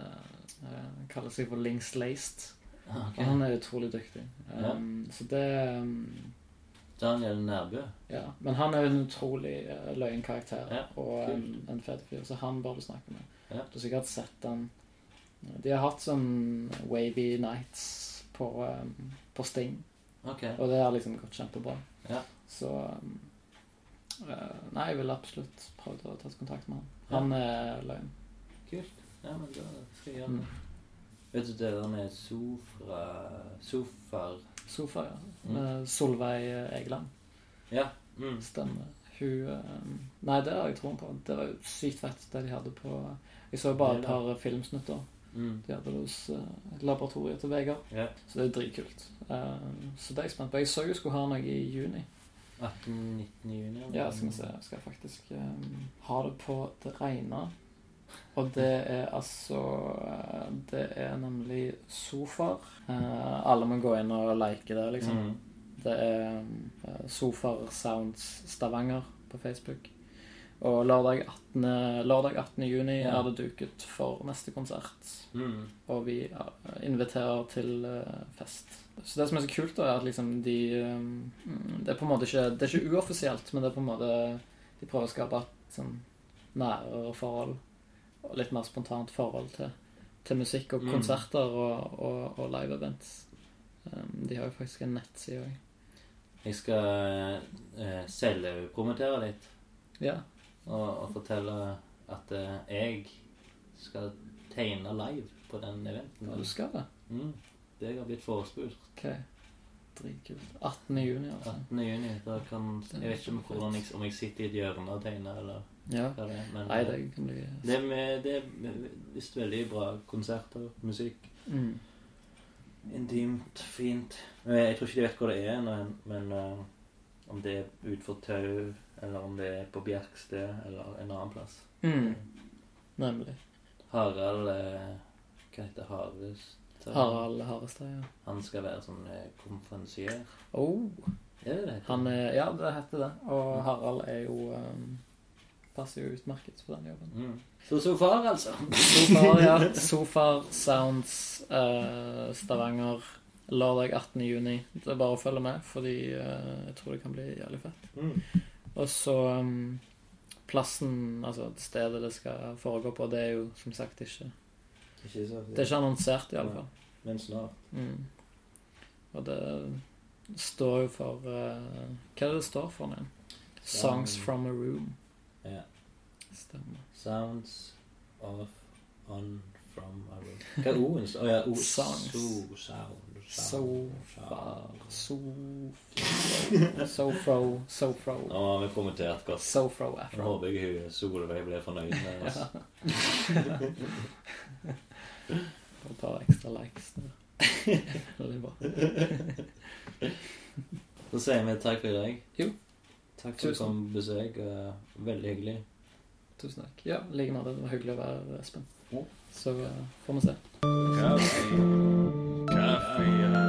eh, kaller seg for Links Laced. Okay. Og han er utrolig dyktig. Ja. Um, Så det um, Daniel Nærbø. Ja. Men han er en utrolig uh, løyen karakter Ja, og en, en fet fyr, så han bør du snakke med. Ja. Du har sikkert sett den. De har hatt sånn wavy nights på, um, på Sting. Ok. Og det har liksom gått kjempebra. Ja. Så um, eh, Nei, jeg ville absolutt prøvd å ta kontakt med han. Ja. Han er løgn. Kult. Ja, men da skal jeg gjøre Mm. Vet du det der med sofra Sofar Sofa, ja. Mm. Med Solveig Egeland. Ja. Mm. Stemmer. Hun um, Nei, det har jeg troen på. Det var jo sykt fett, det de hadde på Jeg så jo bare et par filmsnutter. Mm. De hadde det hos uh, laboratoriet til Vegard. Yeah. Så det er dritkult. Uh, så det er jeg spent på. Jeg så jo skulle ha noe i juni. 18-19 juni? eller? Ja, skal vi se. Jeg skal faktisk um, ha det på det rene. Og det er altså uh, Det er nemlig sofaer. Alle må gå inn og like det, liksom. Mm. Det er um, Sofar Sounds Stavanger på Facebook. Og lørdag 18. Lørdag 18. juni Ja. er det duket for neste konsert. Mm. Og vi inviterer til eh, fest. Så det som er så kult, da, er at liksom de eh, mm, Det er på en måte ikke Det er ikke uoffisielt, men det er på en måte De prøver å skape et sånn nærere forhold. Og litt mer spontant forhold til, til musikk og Mm. konserter og, og, og live events. Um, de har jo faktisk en nettside òg. Jeg skal eh, selvpromotere litt Ja. Og, og fortelle at eh, jeg skal tegne live på den eventen. ja, du skal det? Mm. Det jeg har blitt forespurt. Ok. Dritkult. 18. juni, altså. 18. juni. Da kan, jeg vet ikke om, jeg, om jeg sitter i et hjørne og tegner, eller Ja. hva det er. Men Nei, eh, det kan bli det, med, det er visst veldig bra konserter, musikk. mm. Intimt, fint. Jeg tror ikke de vet hvor det er ennå, men eh, om det er utenfor Tau, eller om det er på Bjerksted, eller en annen plass. Mm. Nemlig. Harald eh, Hva heter Harvest? Harald Harestad, ja. Han skal være sånn eh, konferansier. Oh, Er det det? han er, ja, det heter det. Og Harald er jo um, Passer jo utmerket på den jobben. Mm. Så sofar, altså. Sofar, ja. Sofar Sounds uh, Stavanger lørdag 18. juni. Det er bare å følge med, fordi uh, jeg tror det kan bli jævlig fett. Mm. Og så um, plassen, altså stedet det skal foregå på, det er jo som sagt ikke Ikke så Det er ikke annonsert, i alle fall. Men snart. Mm. Og det står jo for uh, Hva er det det står for nå? Songs from a room. Ja. Stemmer. Sounds of on from a room. Hva er O-en? Å ja, O. Songs. So, sound, Sofar Sofro Sofro Sofro Nå har vi kommentert godt. Sofro Nå håper jeg Solveig blir fornøyd med oss. Får ta ekstra likes. Veldig bra. Så sier vi takk for i dag. Jo. Takk for at du kom på besøk. Veldig hyggelig. Tusen takk. Ja, like måte. Det var hyggelig å være Espen. Ja. Så eh, får vi se. Kaffe. Kaffe.